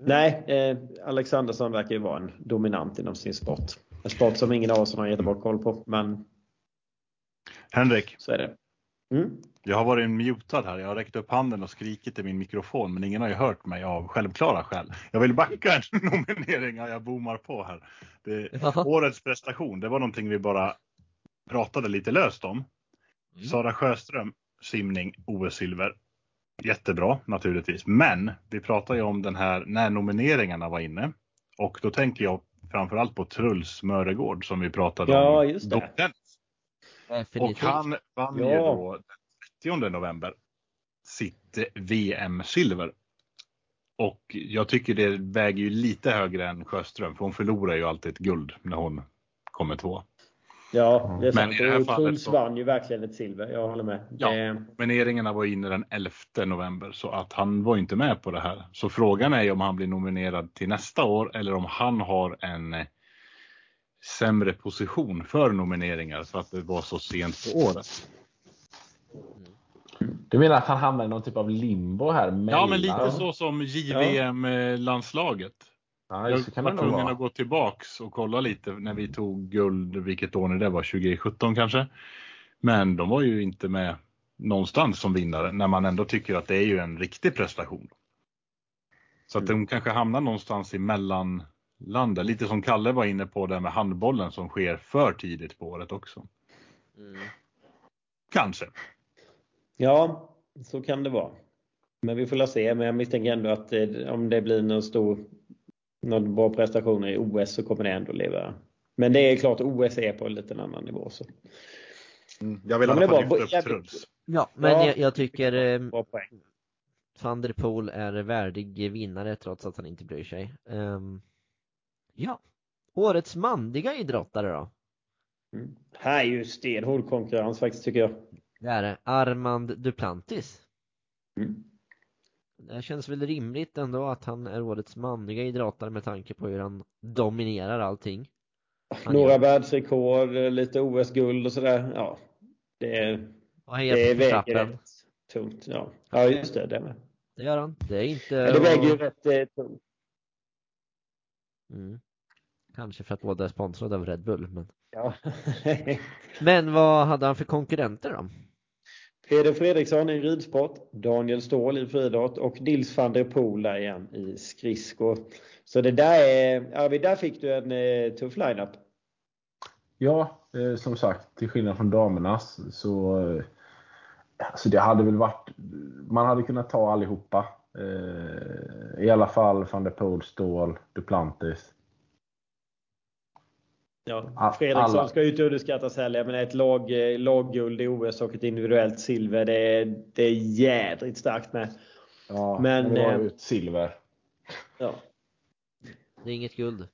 Nej, eh, Alexandersson verkar ju vara en dominant inom sin sport. En sport som ingen av oss har jättebra koll på. Men Henrik. Så är det. Mm. Jag har varit mutad här. Jag har räckt upp handen och skrikit i min mikrofon, men ingen har ju hört mig av självklara skäl. Jag vill backa en [laughs] nominering, jag boomar på här. Det, årets prestation, det var någonting vi bara pratade lite löst om. Mm. Sara Sjöström, simning, OS-silver. Jättebra naturligtvis, men vi pratade ju om den här när nomineringarna var inne. Och då tänker jag framförallt på Truls Möregård som vi pratade ja, om. Just det. Och han vann ja. ju då den 30 november sitt VM-silver. Och jag tycker det väger ju lite högre än Sjöström, för hon förlorar ju alltid ett guld när hon kommer två. Ja, det är sant. Men och Truls så... vann ju verkligen ett silver, jag håller med. Ja, det... nomineringarna var inne den 11 november så att han var inte med på det här. Så frågan är om han blir nominerad till nästa år eller om han har en eh, sämre position för nomineringar för att det var så sent på året. Du menar att han hamnar i någon typ av limbo här? Mellan... Ja, men lite så som JVM-landslaget. Ja, jag var tvungen att gå tillbaks och kolla lite när vi tog guld, vilket år det var, 2017 kanske. Men de var ju inte med någonstans som vinnare när man ändå tycker att det är ju en riktig prestation. Så att mm. de kanske hamnar någonstans i mellanlandet. Lite som Kalle var inne på det med handbollen som sker för tidigt på året också. Mm. Kanske. Ja, så kan det vara. Men vi får la se. Men jag misstänker ändå att det, om det blir någon stor någon bra prestation i OS så kommer det ändå leva. Men det är klart OS är på en liten annan nivå. Så. Mm, jag vill i alla fall lyfta upp Truls. Ja, men ja, jag, jag, tycker eh, van der Poel är värdig vinnare trots att han inte bryr sig. Um, ja, årets manliga idrottare då? Mm. Här är ju stenhård konkurrens faktiskt tycker jag. Det är det. Armand Duplantis. Mm. Det känns väl rimligt ändå att han är årets manliga idrottare med tanke på hur han dominerar allting. Han Några gör... världsrekord, lite OS-guld och sådär. Ja, det är, och det väger rätt tungt. Ja. ja, just det, det med. Det gör han. Det är inte... Ja, det väger ju rätt eh, tungt. Mm. Kanske för att båda är sponsrade av Red Bull, men... Ja. [laughs] men vad hade han för konkurrenter då? Peder Fredriksson i ridsport, Daniel Ståhl i friidrott och Nils van der Poel där igen i skridsko. Så det där är, Arvid, där fick du en eh, tuff lineup. Ja, eh, som sagt, till skillnad från damernas så eh, alltså det hade väl varit, man hade kunnat ta allihopa. Eh, I alla fall van der Poel, Ståhl, Duplantis. Ja, Fredriksson alla. ska ju inte underskattas heller. Men ett lag, eh, lagguld i OS och ett individuellt silver, det är, det är jädrigt starkt med. Ja, men, men det var ju ett silver. Ja. Det är inget guld.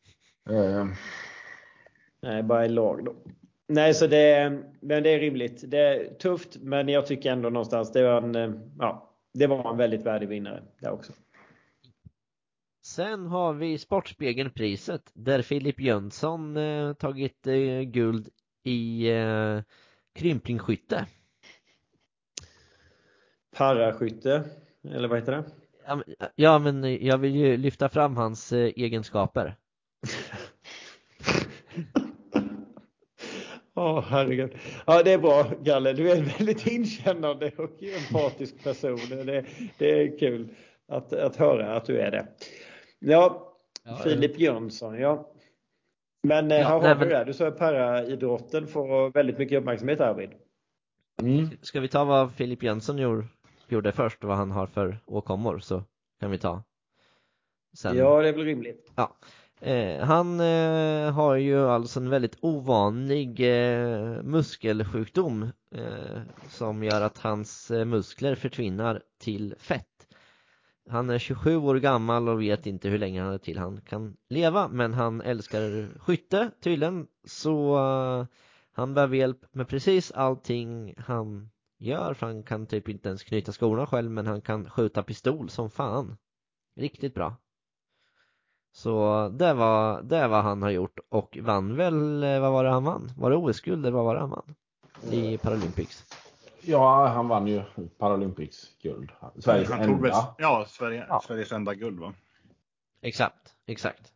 Mm. Nej, bara i lag då. Nej, så det, men det är rimligt. Det är tufft, men jag tycker ändå någonstans det var en, eh, ja, det var en väldigt värdig vinnare där också. Sen har vi Sportspegelpriset där Filip Jönsson eh, tagit eh, guld i eh, krymplingskytte. Paraskytte, eller vad heter det? Ja men, ja, men jag vill ju lyfta fram hans eh, egenskaper. [laughs] Åh oh, herregud. Ja det är bra Galle, du är en väldigt inkännande och empatisk person. Det, det är kul att, att höra att du är det. Ja, ja Filip Jönsson, ja. Men eh, ja, här har vi det. Du sa att paraidrotten får väldigt mycket uppmärksamhet Arvid. Mm. Ska vi ta vad Filip Jönsson gjorde, först, vad han har för åkommor, så kan vi ta. Sen. Ja, det är väl rimligt. Ja. Eh, han eh, har ju alltså en väldigt ovanlig eh, muskelsjukdom som gör att hans muskler försvinner till fett. Han är 27 år gammal och vet inte hur länge han är till han kan leva men han älskar skytte tydligen så uh, han behöver hjälp med precis allting han gör för han kan typ inte ens knyta skorna själv men han kan skjuta pistol som fan. Riktigt bra. Så det var, det var han har gjort och vann väl, eh, vad var det han vann? Var det OS-guld eller vad var det han vann? I Paralympics? Ja, han vann ju Paralympics guld. Sveriges han enda. Väl, ja, Sverige, ja, Sveriges enda guld va? Exakt, exakt.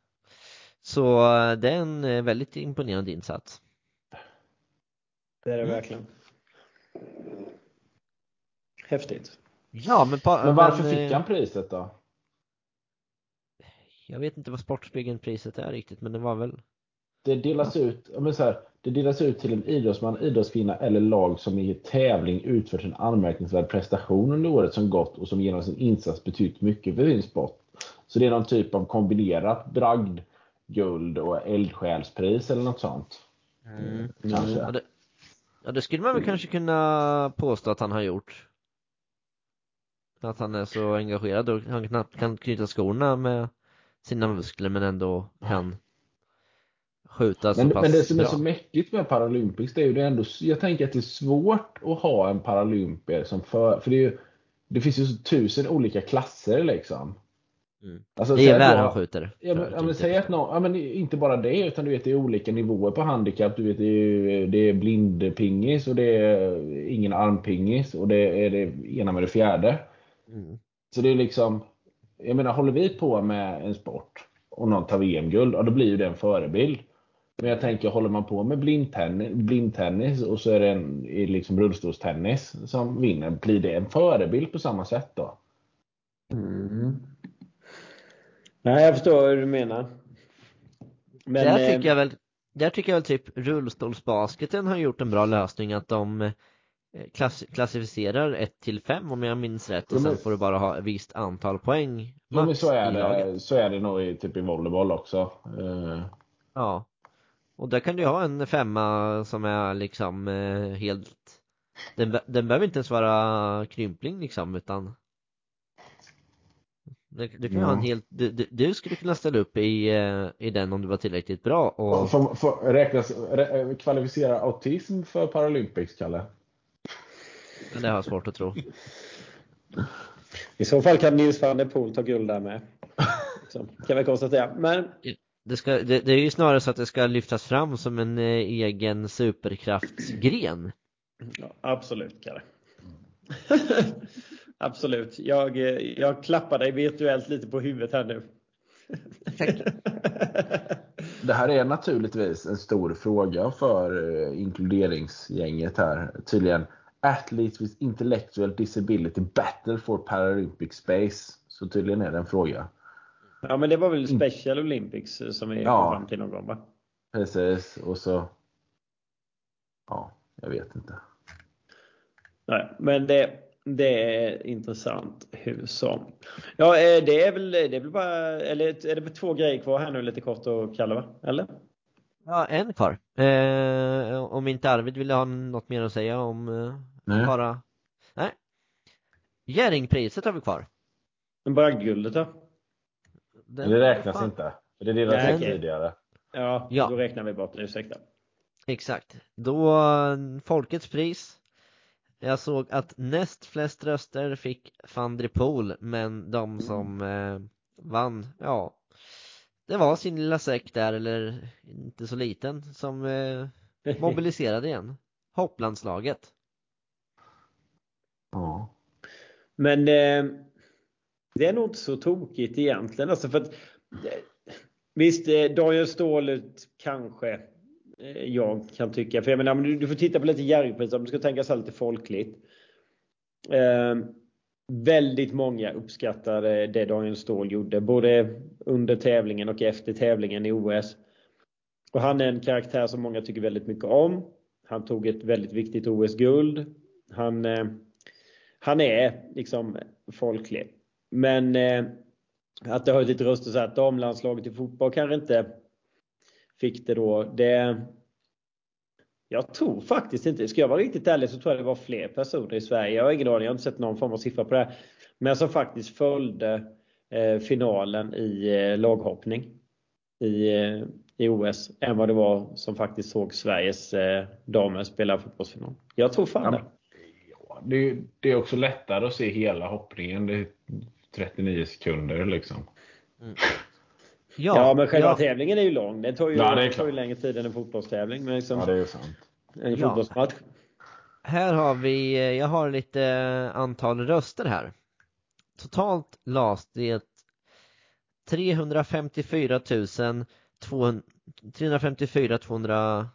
Så det är en eh, väldigt imponerande insats. Det är det mm. verkligen. Häftigt. Ja, men, men varför men, fick han priset då? Jag vet inte vad Sportspegeln-priset är riktigt, men det var väl det delas ut, men så här, det delas ut till en idrottsman, idrottskvinna eller lag som i tävling utfört en anmärkningsvärd prestation under året som gått och som genom sin insats betytt mycket för sin sport. Så det är någon typ av kombinerat bragd, guld och eldsjälspris eller något sånt. Mm. Kanske. Ja det, ja, det skulle man väl kanske kunna påstå att han har gjort. Att han är så engagerad och han knappt kan knyta skorna med sina muskler men ändå kan skjuta så men, pass Men det som är så mäckigt med Paralympics det är ju det ändå, jag tänker att det är svårt att ha en paralympier som för, för det, är ju, det finns ju tusen olika klasser liksom. Mm. Alltså, det är världsskjutare. Ja, men, ja, men säg att någon, ja, men inte bara det utan du vet det är olika nivåer på handikapp. Du vet det är, det är blindpingis och det är ingen armpingis och det är det ena med det fjärde. Mm. Så det är liksom, jag menar håller vi på med en sport och någon tar VM-guld, ja, då blir ju det en förebild. Men jag tänker, håller man på med blindtennis, blindtennis och så är det en liksom rullstolstennis som vinner, blir det en förebild på samma sätt då? Mm. Nej, jag förstår hur du menar. Men, där, tycker jag väl, där tycker jag väl typ rullstolsbasketen har gjort en bra lösning att de eh, klass, klassificerar 1 till 5 om jag minns rätt och sen får du bara ha ett visst antal poäng. Ja, men så är det, så är det nog i, typ i volleyboll också. Uh. Ja. Och där kan du ha en femma som är liksom eh, helt den, den behöver inte ens vara krympling liksom utan du, du kan ja. ha en helt, du, du, du, skulle kunna ställa upp i, eh, i den om du var tillräckligt bra och... Får, får räknas, re, kvalificera autism för Paralympics, Kalle? Det har jag svårt att tro. I så fall kan Nils van der Poel ta guld där med. Så, kan vi konstatera. Men det, ska, det, det, är ju snarare så att det ska lyftas fram som en eh, egen superkraftsgren. Ja, absolut, Kalle. [laughs] absolut. Jag, eh, jag klappar dig virtuellt lite på huvudet här nu. Tack. [laughs] Det här är naturligtvis en stor fråga för eh, inkluderingsgänget här. Tydligen Athletes with intellectual disability battle for Paralympic space. Så tydligen är det en fråga. Ja men det var väl Special Olympics eh, som vi ja, kom fram till någon gång va? Precis och så Ja, jag vet inte. Nej, men det, det är intressant hur som. Ja, eh, det är väl, det är väl bara, eller är det två grejer kvar här nu lite kort att kalla va? Eller? Ja, en kvar. Eh, om inte Arvid vill ha något mer att säga om eh, Nej. bara... Nej. Jerringpriset har vi kvar. Men bara guldet då? Den det räknas fan. inte. För det delades Nej, okay. tidigare. Ja, ja, då räknar vi bort det, ursäkta. Exakt. Då, Folkets pris. Jag såg att näst flest röster fick van der Poel, men de som eh, vann, ja, det var sin lilla säck där, eller inte så liten, som eh, [laughs] mobiliserade igen. Hopplandslaget. Ja. Men eh, det är nog inte så tokigt egentligen. Alltså för att, eh, visst, eh, Daniel Ståhl kanske eh, jag kan tycka. För jag menar, du, får titta på lite Järvpriset om du ska tänka så lite folkligt. Eh, väldigt många uppskattade det Daniel Ståhl gjorde. Både under tävlingen och efter tävlingen i OS. Och han är en karaktär som många tycker väldigt mycket om. Han tog ett väldigt viktigt OS-guld. Han, eh, han är liksom folklig. Men eh, att det har lite röster så att damlandslaget i fotboll kanske inte fick det då. Det, jag tror faktiskt inte, ska jag vara riktigt ärlig så tror jag det var fler personer i Sverige. Jag har ingen aning, jag har inte sett någon form av siffra på det. Men som faktiskt följde eh, finalen i eh, laghoppning i, eh, i OS än vad det var som faktiskt såg Sveriges eh, damer spela fotbollsfinal. Jag tror fan ja, det. det. Det är också lättare att se hela hoppningen. Det 39 sekunder liksom. Mm. Ja, ja, men själva ja. tävlingen är ju lång. Det tar ju, ja, det tar ju längre tid än en fotbollstävling. Men liksom, ja, det är ju sant. En fotbollsmatch. Här har vi, jag har lite antal röster här. Totalt lades det 354 000 354 200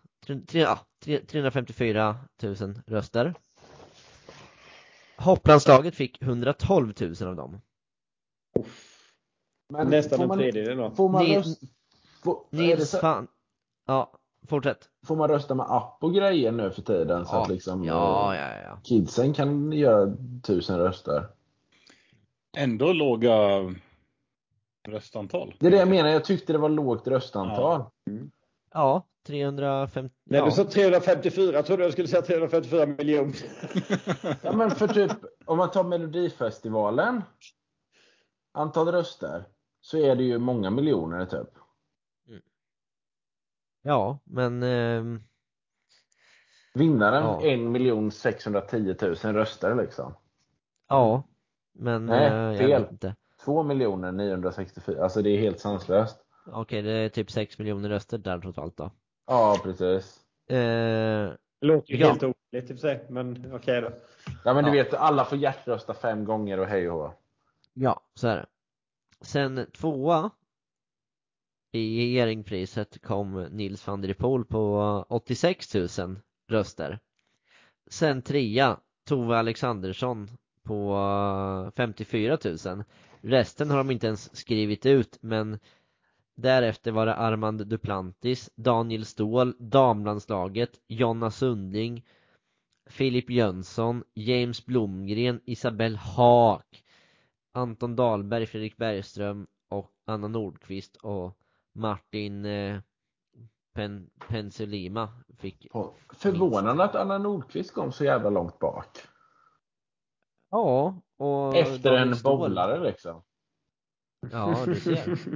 3, ja, 354 000 röster. Hopplandslaget fick 112 000 av dem. Men Nästan en tredjedel då. Får man rösta? Nils fan. Ja, fortsätt. Får man rösta med app och grejer nu för tiden? Ja. Så att liksom ja, ja, ja. kidsen kan göra tusen röster. Ändå låga röstantal. Det är det jag menar. Jag tyckte det var lågt röstantal. Ja. Mm. Ja, 350. När du sa 354 trodde jag skulle säga 354 miljoner. ja men för typ, om man tar Melodifestivalen. Antal röster. Så är det ju många miljoner typ. Mm. Ja, men... Eh... Vinnaren ja. 1 610 000 röster liksom. Ja, men Nej, eh, fel. jag vet inte. 2 964, alltså det är helt sanslöst. Okej, det är typ 6 miljoner röster där totalt då. Ja, precis. Eh, det låter ju ja. helt orimligt i och för sig, men okej okay då. Ja, men du ja. vet, alla får hjärtrösta fem gånger och hej och hå. Ja, så är det. Sen tvåa i Jerringpriset kom Nils van der Poel på 86 000 röster. Sen trea Tove Alexandersson på 54 000. Resten har de inte ens skrivit ut men Därefter var det Armand Duplantis, Daniel Ståhl, damlandslaget, Jonna Sundling, Filip Jönsson, James Blomgren, Isabelle Haak, Anton Dahlberg, Fredrik Bergström och Anna Nordqvist och Martin eh, Pen Pensulima fick Förvånande att Anna Nordqvist kom så jävla långt bak. Ja, och Efter en bowlare liksom. Ja, du ser. [laughs]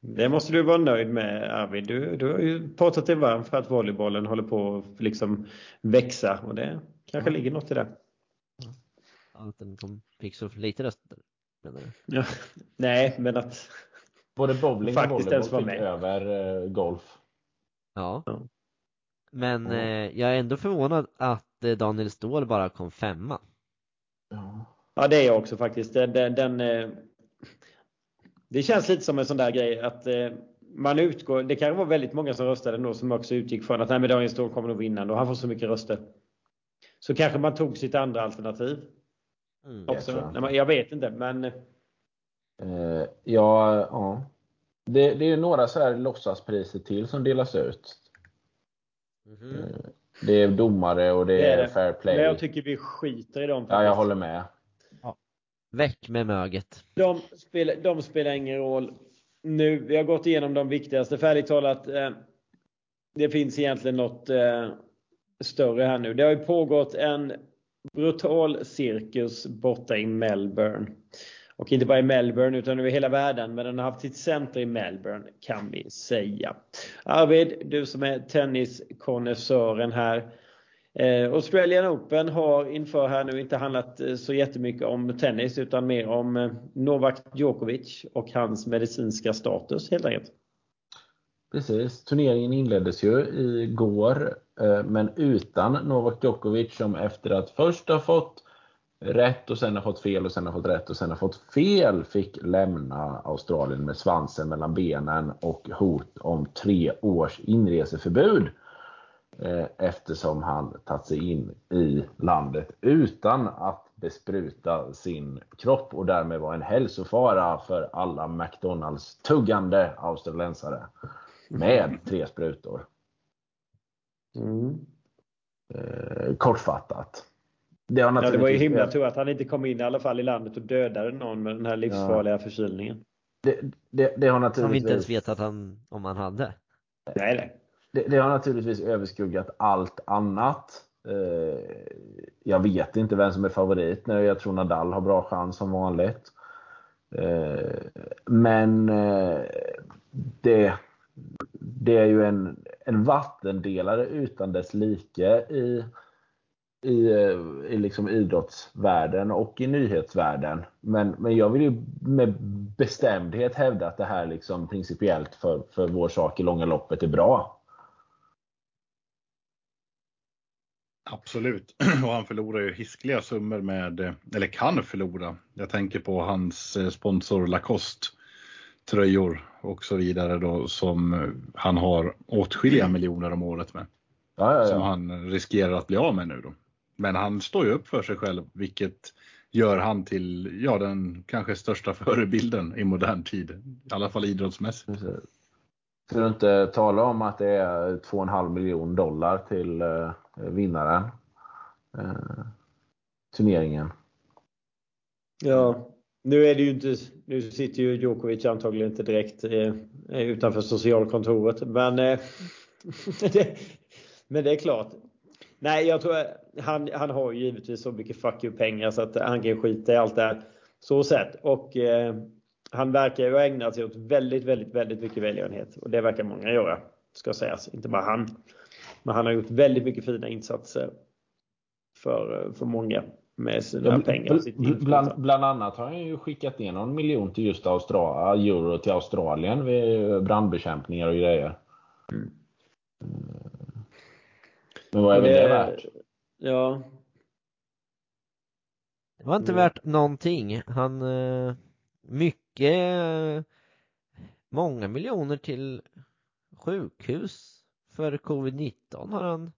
Det måste du vara nöjd med Arvid. Du, du har ju pratat dig varm för att volleybollen håller på att liksom växa och det kanske ligger något i det. Att den kom, fick så lite röster menar du? Ja. Nej, men att både bowling och volleyboll fick med. över uh, golf. Ja. ja. Men eh, jag är ändå förvånad att eh, Daniel Ståhl bara kom femma. Ja, ja det är jag också faktiskt. Den, den, den eh, det känns lite som en sån där grej att eh, man utgår, det kan vara väldigt många som röstade ändå som också utgick från att nej men Daniel Ståhl kommer nog vinna och han får så mycket röster. Så kanske man tog sitt andra alternativ. Mm, också. Jag, jag. jag, vet inte men. Uh, ja, ja. Det, det är några så här låtsaspriser till som delas ut. Mm -hmm. Det är domare och det, det är, är fair play. Men jag tycker vi skiter i dem. Ja, jag håller med. Väck med möget. De spelar, de spelar ingen roll nu. Vi har gått igenom de viktigaste. Färdigt talat, eh, det finns egentligen något eh, större här nu. Det har ju pågått en brutal cirkus borta i Melbourne. Och inte bara i Melbourne utan över hela världen. Men den har haft sitt center i Melbourne kan vi säga. Arvid, du som är tenniskonnässören här. Eh, Australian Open har inför här nu inte handlat eh, så jättemycket om tennis utan mer om eh, Novak Djokovic och hans medicinska status helt enkelt. Precis, turneringen inleddes ju igår eh, men utan Novak Djokovic som efter att först ha fått rätt och sen har fått fel och sen har fått rätt och sen har fått fel fick lämna Australien med svansen mellan benen och hot om tre års inreseförbud. Eh, eftersom han tagit sig in i landet utan att bespruta sin kropp och därmed var en hälsofara för alla McDonalds-tuggande australiensare med tre sprutor. Mm. Eh, kortfattat. Det, har ja, det var ju himla tur att han inte kom in i alla fall i landet och dödade någon med den här livsfarliga ja. förkylningen. Det, det, det har naturligtvis... Som vi inte ens vet att han, om han hade. Nej, nej det, det, har naturligtvis överskuggat allt annat. Eh, jag vet inte vem som är favorit nu. Jag tror Nadal har bra chans som vanligt. Eh, men det, det är ju en, en vattendelare utan dess like i, i, eh, i liksom idrottsvärlden och i nyhetsvärlden. Men, men jag vill ju med bestämdhet hävda att det här liksom principiellt för, för vår sak i långa loppet är bra. Absolut, [clears throat] och han förlorar ju hiskliga summor med, eh, eller kan förlora. Jag tänker på hans eh, sponsor Lacoste tröjor och så vidare då som han har åtskilliga [clears throat] miljoner om året med. Ja, ja, ja. Som han riskerar att bli av med nu då. Men han står ju upp för sig själv, vilket gör han till ja, den kanske största [laughs] förebilden i modern tid. I alla fall idrottsmässigt. För att inte tala om att det är 2,5 miljon dollar till eh, vinnaren. Eh, turneringen. Ja, nu är det ju inte, nu sitter ju Djokovic antagligen inte direkt eh, eh utanför socialkontoret. Men, eh, [laughs] det, men det är klart. Nej, jag tror han, han har ju givetvis så mycket fuck you-pengar så att han kan skita i allt det här. Så sett. Och eh, han verkar ju ha ägnat sig åt väldigt, väldigt, väldigt mycket välgörenhet. Och det verkar många göra, ska sägas. Inte bara han. Men han har gjort väldigt mycket fina insatser för, eh, för många med sina ja, pengar. Bland, bland, annat har han ju skickat ner någon miljon till just Australien, euro till Australien vid brandbekämpningar och grejer. Mm. Men vad är det, det värt? Ja. Det var inte värt någonting. Han, eh, mycket, många miljoner till sjukhus för covid-19 har han,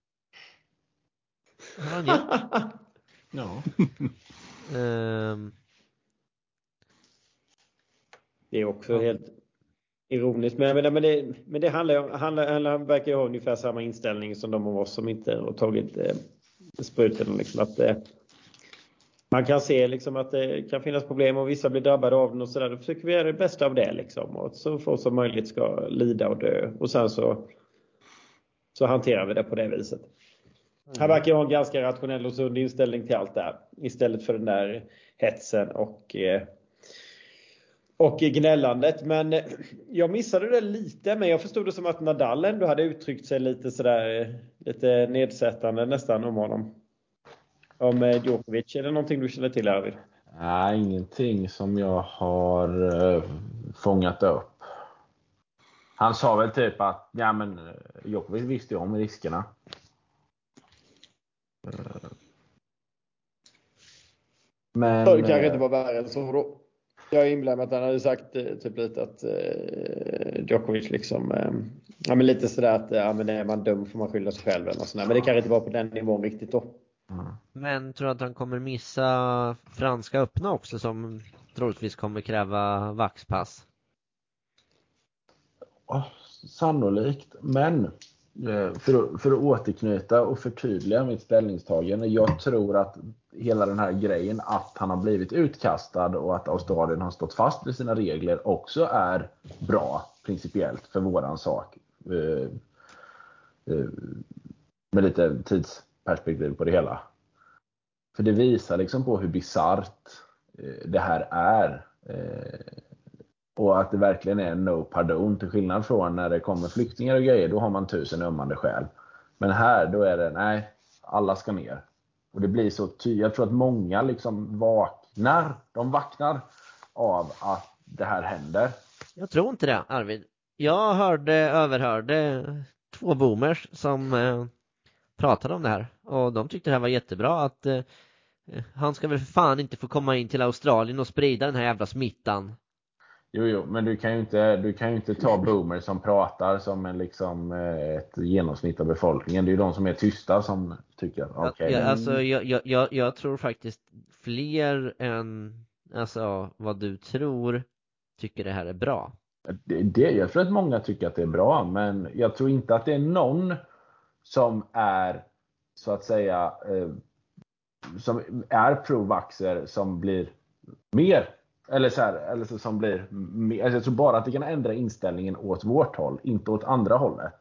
har han gett. [laughs] ja. um, [laughs] det är också ja. helt ironiskt. Men, men, men, det, men det handlar ju han, han verkar ju ha ungefär samma inställning som de av oss som inte har tagit eh, sprutorna. Liksom, att, eh, man kan se liksom att det kan finnas problem och vissa blir drabbade av den och sådär. Då försöker vi göra det bästa av det liksom. Och så få som möjligt ska lida och dö. Och sen så, så hanterar vi det på det viset. Mm. Han verkar ha en ganska rationell och sund inställning till allt det här. Istället för den där hetsen och eh, och gnällandet. Men jag missade det lite. Men jag förstod det som att Nadal ändå hade uttryckt sig lite sådär lite nedsättande nästan om honom. Om eh, Djokovic. Är det någonting du känner till Arvid? Nej, ingenting som jag har fångat upp. Han sa väl typ att ja, men, eh, Djokovic visste ju om riskerna. Men, det kanske inte var värre än så då. Jag är inblandad att han hade sagt eh, typ lite att eh, Djokovic liksom, eh, ja men lite sådär att ja, men är man dum får man skylla sig själv eller sådär. Men det kanske inte var på den nivån riktigt då. Mm. Men tror du att han kommer missa Franska öppna också som troligtvis kommer kräva vaxpass? Oh, sannolikt, men Eh, Eh, för att, för att återknyta och förtydliga mitt ställningstagande. Jag tror att hela den här grejen att han har blivit utkastad och att Australien har stått fast vid sina regler också är bra principiellt för våran sak. Eh, eh, med lite tidsperspektiv på det hela. För det visar liksom på hur bisarrt det här är. Och att det verkligen är no pardon till skillnad från när det kommer flyktingar och grejer. Då har man tusen ömmande skäl. Men här då är det nej, alla ska ner. Och det blir så tydligt. Jag tror att många liksom vaknar. De vaknar av att det här händer. Jag tror inte det Arvid. Jag hörde, överhörde två boomers som eh, pratade om det här. Och de tyckte det här var jättebra att eh, han ska väl för fan inte få komma in till Australien och sprida den här jävla smittan. Jo, jo, men du kan ju inte, du kan inte ta boomers som pratar som en, liksom, eh, ett genomsnitt av befolkningen. Det är ju de som är tysta som tycker okej. Okay. Ja, alltså, jag, jag, jag tror faktiskt fler än alltså, vad du tror tycker det här är bra. Det, det, jag tror att många tycker att det är bra, men jag tror inte att det är någon som är så att säga eh, som är pro-vaxxer som blir mer eller så här, eller så som blir, alltså jag tror bara att det kan ändra inställningen åt vårt håll, inte åt andra hållet.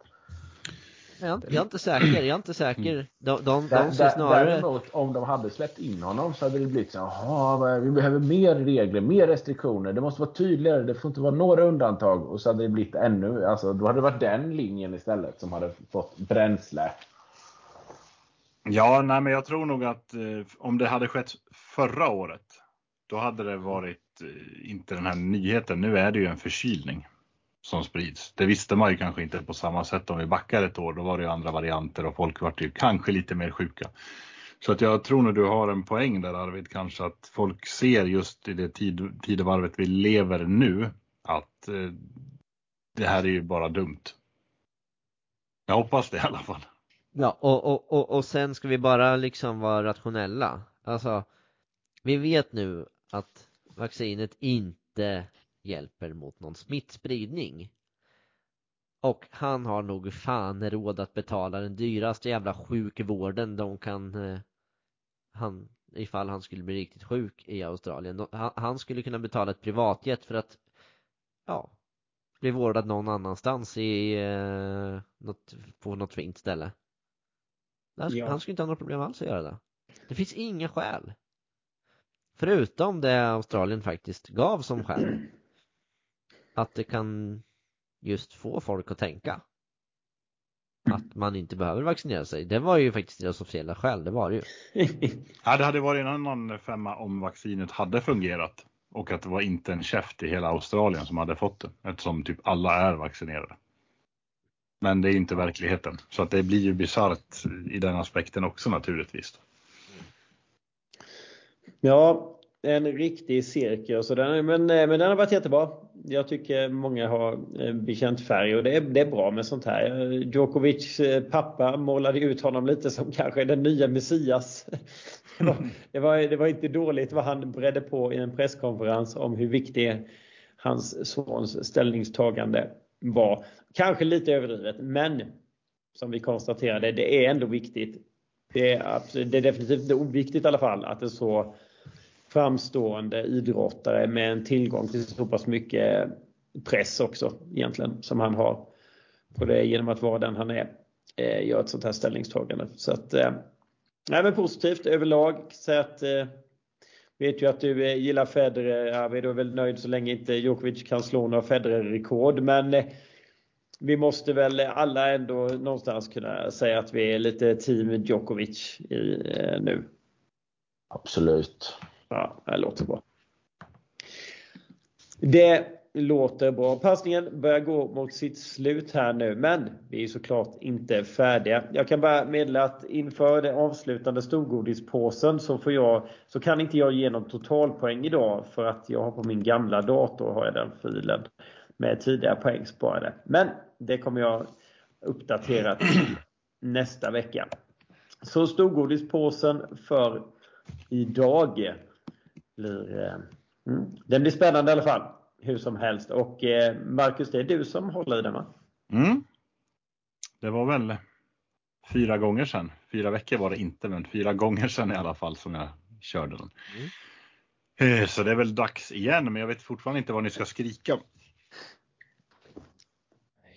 Jag, jag är inte säker, jag är inte säker. De, de, de ser snarare... Däremot om de hade släppt in honom så hade det blivit så jaha, vi behöver mer regler, mer restriktioner, det måste vara tydligare, det får inte vara några undantag. Och så hade det blivit ännu, alltså då hade det varit den linjen istället som hade fått bränsle. Ja, nej men jag tror nog att eh, om det hade skett förra året, då hade det varit Eh, inte den här nyheten. Nu är det ju en förkylning som sprids. Det visste man ju kanske inte på samma sätt om vi backar ett år. Då var det ju andra varianter och folk var ju kanske lite mer sjuka. Så att jag tror nog du har en poäng där Arvid, kanske att folk ser just i det tid, tidevarvet vi lever nu att eh, det här är ju bara dumt. Jag hoppas det i alla fall. Ja, och, och, och, och sen ska vi bara liksom vara rationella. Alltså, vi vet nu att vaccinet inte hjälper mot någon smittspridning. Och han har nog fan råd att betala den dyraste jävla sjukvården de kan eh, han, ifall han skulle bli riktigt sjuk i Australien. Han skulle kunna betala ett privatjet för att ja, bli vårdad någon annanstans i eh, något, på något fint ställe. Han, ja. han skulle inte ha några problem alls att göra det. Det finns inga skäl. Förutom det Australien faktiskt gav som skäl. Att det kan just få folk att tänka. Att man inte behöver vaccinera sig. Det var ju faktiskt deras officiella skäl, det var det ju. [laughs] ja, det hade varit en annan femma om vaccinet hade fungerat. Och att det var inte en käft i hela Australien som hade fått det. Eftersom typ alla är vaccinerade. Men det är inte verkligheten. Så att det blir ju bisarrt i den aspekten också naturligtvis. Ja, en riktig cirkus. Den, men, eh, men den har varit jättebra. Jag tycker många har eh, bekänt färg och det är, det är bra med sånt här. Djokovic eh, pappa målade ut honom lite som kanske den nya Messias. [laughs] Det var, det var, det var inte dåligt vad han bredde på i en presskonferens om hur viktig hans sons ställningstagande var. Kanske lite överdrivet, men som vi konstaterade, det är ändå viktigt. Det är, det är definitivt inte oviktigt i alla fall att en så framstående idrottare med en tillgång till så pass mycket press också egentligen som han har på det genom att vara den han är eh, gör ett sånt här ställningstagande. Så att, eh, nej men positivt överlag. Så att, eh, vet ju att du eh, gillar Federer Arvid och är väl nöjd så länge inte Djokovic kan slå några Federer-rekord. Men eh, vi måste väl alla ändå någonstans kunna säga att vi är lite team Djokovic i, eh, nu. Absolut. Ja, det låter bra. Det låter bra. Passningen börjar gå mot sitt slut här nu, men vi är såklart inte färdiga. Jag kan bara meddela att inför den avslutande storgodispåsen så, får jag, så kan inte jag ge någon totalpoäng idag för att jag har på min gamla dator har jag den filen med tidigare poäng sparade. Men det kommer jag uppdatera till nästa vecka. Så storgodispåsen för idag blir, eh, mm, den blir spännande i alla fall. Hur som helst. Och eh, Marcus, det är du som håller i den va? Mm. Det var väl fyra gånger sedan. Fyra veckor var det inte, men fyra gånger sedan i alla fall som jag körde den. Mm. Eh, så det är väl dags igen, men jag vet fortfarande inte vad ni ska skrika.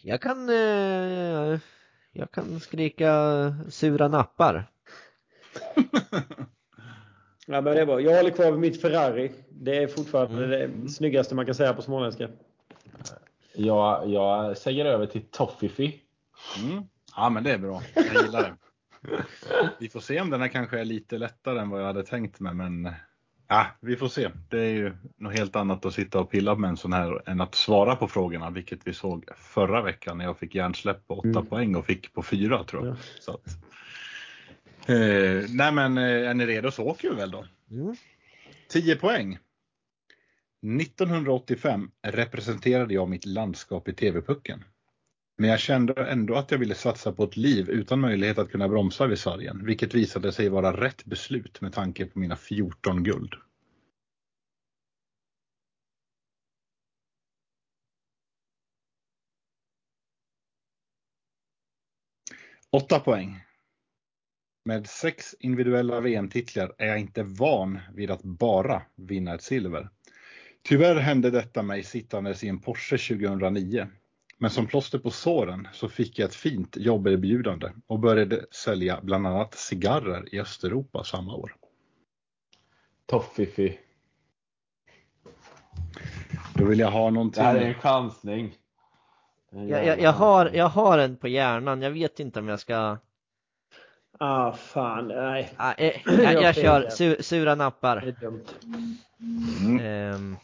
Jag kan, eh, jag kan skrika sura nappar. [laughs] Ja, men det var. Jag håller kvar vid mitt Ferrari. Det är fortfarande mm. det snyggaste man kan säga på småländska. Jag, jag säger över till Toffifi. Mm. Ja, men det är bra. Jag gillar det. Vi får se om den här kanske är lite lättare än vad jag hade tänkt mig, men ja, vi får se. Det är ju något helt annat att sitta och pilla med en sån här än att svara på frågorna, vilket vi såg förra veckan när jag fick hjärnsläpp på 8 mm. poäng och fick på 4 tror jag. Ja. Så att, Eh, nej men eh, är ni redo så åker vi väl då. Mm. 10 poäng. 1985 representerade jag mitt landskap i TV-pucken. Men jag kände ändå att jag ville satsa på ett liv utan möjlighet att kunna bromsa vid sargen, vilket visade sig vara rätt beslut med tanke på mina 14 guld. Åtta poäng. Med sex individuella VM-titlar är jag inte van vid att bara vinna ett silver. Tyvärr hände detta mig sittandes i en Porsche 2009. Men som plåster på såren så fick jag ett fint jobberbjudande och började sälja bland annat cigarrer i Östeuropa samma år. Toffifi. Då vill jag ha någonting. Det här är en chansning. Jag, jag, jag, har, jag har en på hjärnan. Jag vet inte om jag ska Ah, fan. Nej. Ah, eh, [clears throat] jag, jag kör su, sura nappar. Det är dumt. Mm. Um.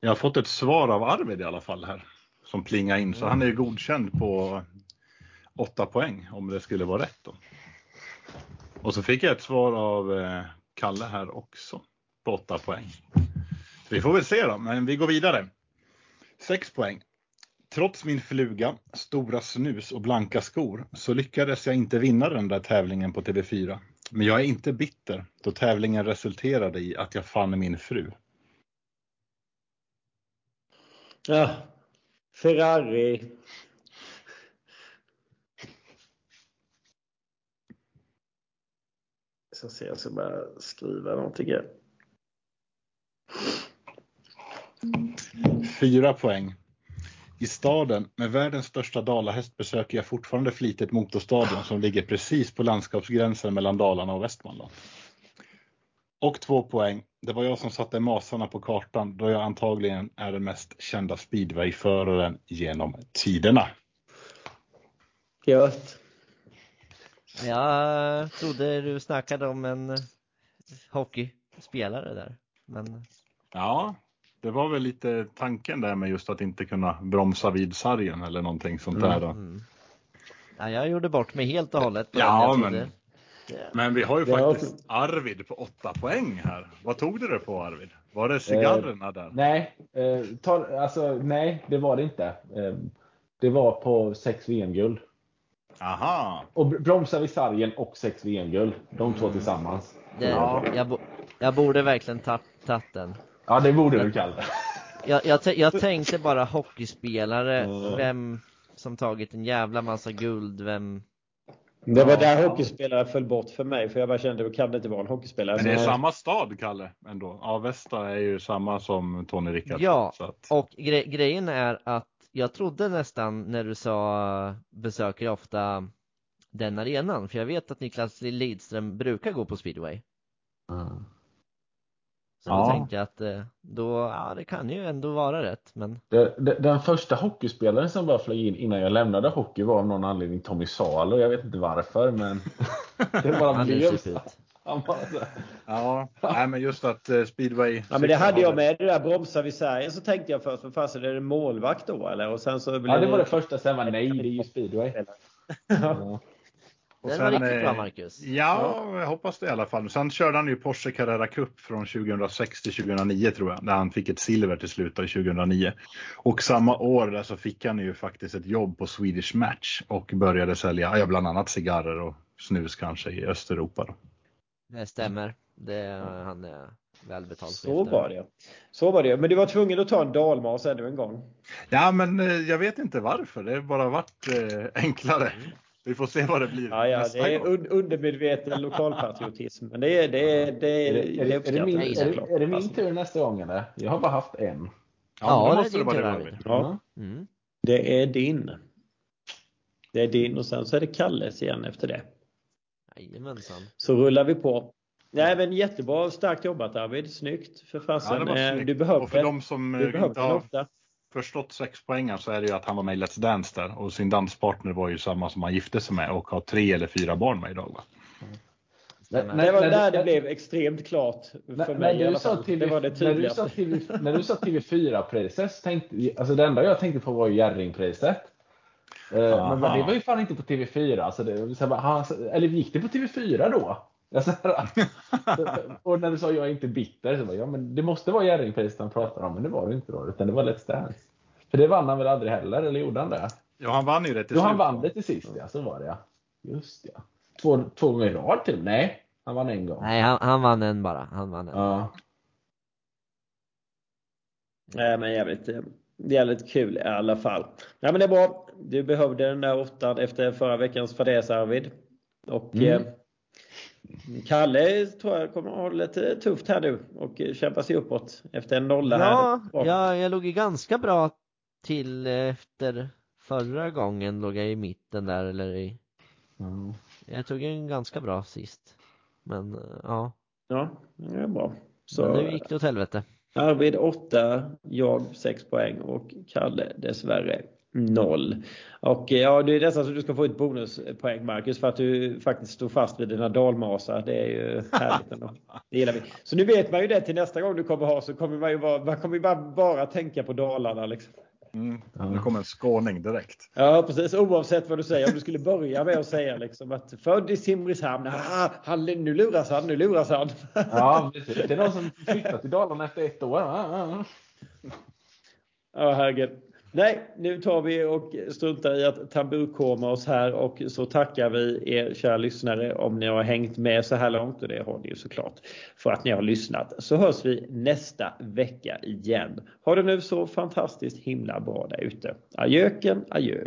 Jag har fått ett svar av Arvid i alla fall här. Som plingar in. Så han är godkänd på 8 poäng om det skulle vara rätt då. Och så fick jag ett svar av eh, Kalle här också. På 8 poäng. Så vi får väl se då, men vi går vidare. 6 poäng. Trots min fluga, stora snus och blanka skor så lyckades jag inte vinna den där tävlingen på TV4. Men jag är inte bitter då tävlingen resulterade i att jag fann min fru. Ja, Ferrari. Så ser jag ska bara skriva någonting här. Fyra poäng. I staden med världens största dalahäst besöker jag fortfarande flitigt Motorstadion som ligger precis på landskapsgränsen mellan Dalarna och Västmanland. Och två poäng. Det var jag som satte masarna på kartan då jag antagligen är den mest kända speedwayföraren genom tiderna. Gött. Jag trodde du snackade om en hockeyspelare där. Men... Ja, det var väl lite tanken där med just att inte kunna bromsa vid sargen eller någonting sånt där. Då. Mm. Ja, jag gjorde bort mig helt och hållet. Ja, men, men vi har ju faktiskt Arvid på åtta poäng här. Vad tog du det på Arvid? Var det cigarrerna eh, där? Nej, eh, ta, alltså, nej, det var det inte. Eh, det var på sex VM-guld. Aha. Och bromsa vid sargen och sex VM-guld. De två tillsammans. Det, ja. jag, jag borde verkligen tagit den. Ja, det borde du Kalle. [laughs] Jag, jag, jag, tänkte bara hockeyspelare, vem som tagit en jävla massa guld, vem... Det var där hockeyspelare föll bort för mig, för jag bara kände, att kan det inte vara en hockeyspelare? Men det är samma stad, Kalle, ändå. Avesta är ju samma som Tony Rickardsson. Ja, att... och gre grejen är att jag trodde nästan när du sa besöker ofta den arenan, för jag vet att Niklas Lidström brukar gå på speedway. Mm. Så ja. då tänkte jag att eh, då, ja det kan ju ändå vara rätt men det, det, Den första hockeyspelaren som bara flög in innan jag lämnade hockey var av någon anledning Tommy Salo, jag vet inte varför men [laughs] det bara blev så. Ja, nej, men just att uh, speedway. Ja, men det hade jag med det där bromsa vid sargen så tänkte jag först, för fasen är det målvakt då eller? Och sen så Ja, det var det första, sen var nej, det är ju speedway. [laughs] ja. Och Den sen, var riktigt bra Marcus. Ja, jag hoppas det i alla fall. Sen körde han ju Porsche Carrera Cup från 2006 till 2009 tror jag, där han fick ett silver till slut 2009. Och samma år där så fick han ju faktiskt ett jobb på Swedish Match och började sälja ja, bland annat cigarrer och snus kanske i Östeuropa. Då. Det stämmer. Det, han är välbetald Så var det. Så var det. Men du var tvungen att ta en dalmas ännu en gång. Ja, men eh, jag vet inte varför. Det har bara varit eh, enklare. Mm. Vi får se vad det blir ja, ja, nästa Det är un undermedveten lokalpatriotism. Men det är, det är, det är, är, det, är, det min, är, det, är det min tur nästa gång eller? Jag har bara haft en. Ja, ja det är din tur Arvid. Ja. Mm. Det är din. Det är din och sen så är det Kalles igen efter det. Jajamensan. Så rullar vi på. Nej men jättebra, starkt jobbat Arvid. Snyggt för fasen. Ja, du behöver och för de som du inte har, ofta förstått sex poängen så är det ju att han var med i Let's Dance där och sin danspartner var ju samma som han gifte sig med och har tre eller fyra barn med idag. Va? Mm. det var där det blev extremt klart för mig i alla fall. TV, det var det tydligaste. När du sa TV, 4 priset tänkte alltså det enda jag tänkte på var Jerring-priset. Eh, men det var ju fan inte på TV4. Alltså det, så bara, eller gick det på TV4 då? [laughs] och när du sa jag är inte bitter så var jag, men det måste vara Jerringpriset han pratar om, men det var det inte då, utan det var Let's Dance. För det vann han väl aldrig heller, eller gjorde han det? Ja, han vann ju det till slut. Jo, han vann det till sist, ja. Så var det ja. Just ja. Två, två gånger i rad till Nej, han vann en gång. Nej, han, han vann en bara. Han vann en. Ja. Nej, men jävligt, eh, jävligt kul i alla fall. Nej, men det är bra. Du behövde den där åttan efter förra veckans fadäs, Arvid. Och mm. eh, Kalle tror jag kommer att ha lite tufft här nu och kämpa sig uppåt efter en nolla ja, här. Ja, jag låg ju ganska bra till efter förra gången låg jag i mitten där eller i mm. Jag tog en ganska bra sist. Men ja. Ja, det är bra. Så, Men nu gick det åt helvete. Arvid 8, jag 6 poäng och Kalle dessvärre noll. Och eh, ja, det är nästan så du ska få ett bonuspoäng Marcus för att du faktiskt stod fast vid dina dalmasar. Det är ju härligt ändå. Det gillar vi. Så nu vet man ju det till nästa gång du kommer ha så kommer man ju bara, man kommer bara, bara tänka på Dalarna liksom. Mm. Nu kommer en skåning direkt. Ja precis, oavsett vad du säger. Om du skulle börja med att säga liksom att född i Simrishamn, ah, han, nu luras han, nu luras han. Ja. Det är någon som flyttat till Dalarna efter ett år. Ja, herregud. Nej, nu tar vi och struntar i att tamburkoma oss här och så tackar vi er kära lyssnare om ni har hängt med så här långt och det har ni ju såklart för att ni har lyssnat. Så hörs vi nästa vecka igen. Ha det nu så fantastiskt himla bra där ute. Adjöken, adjö!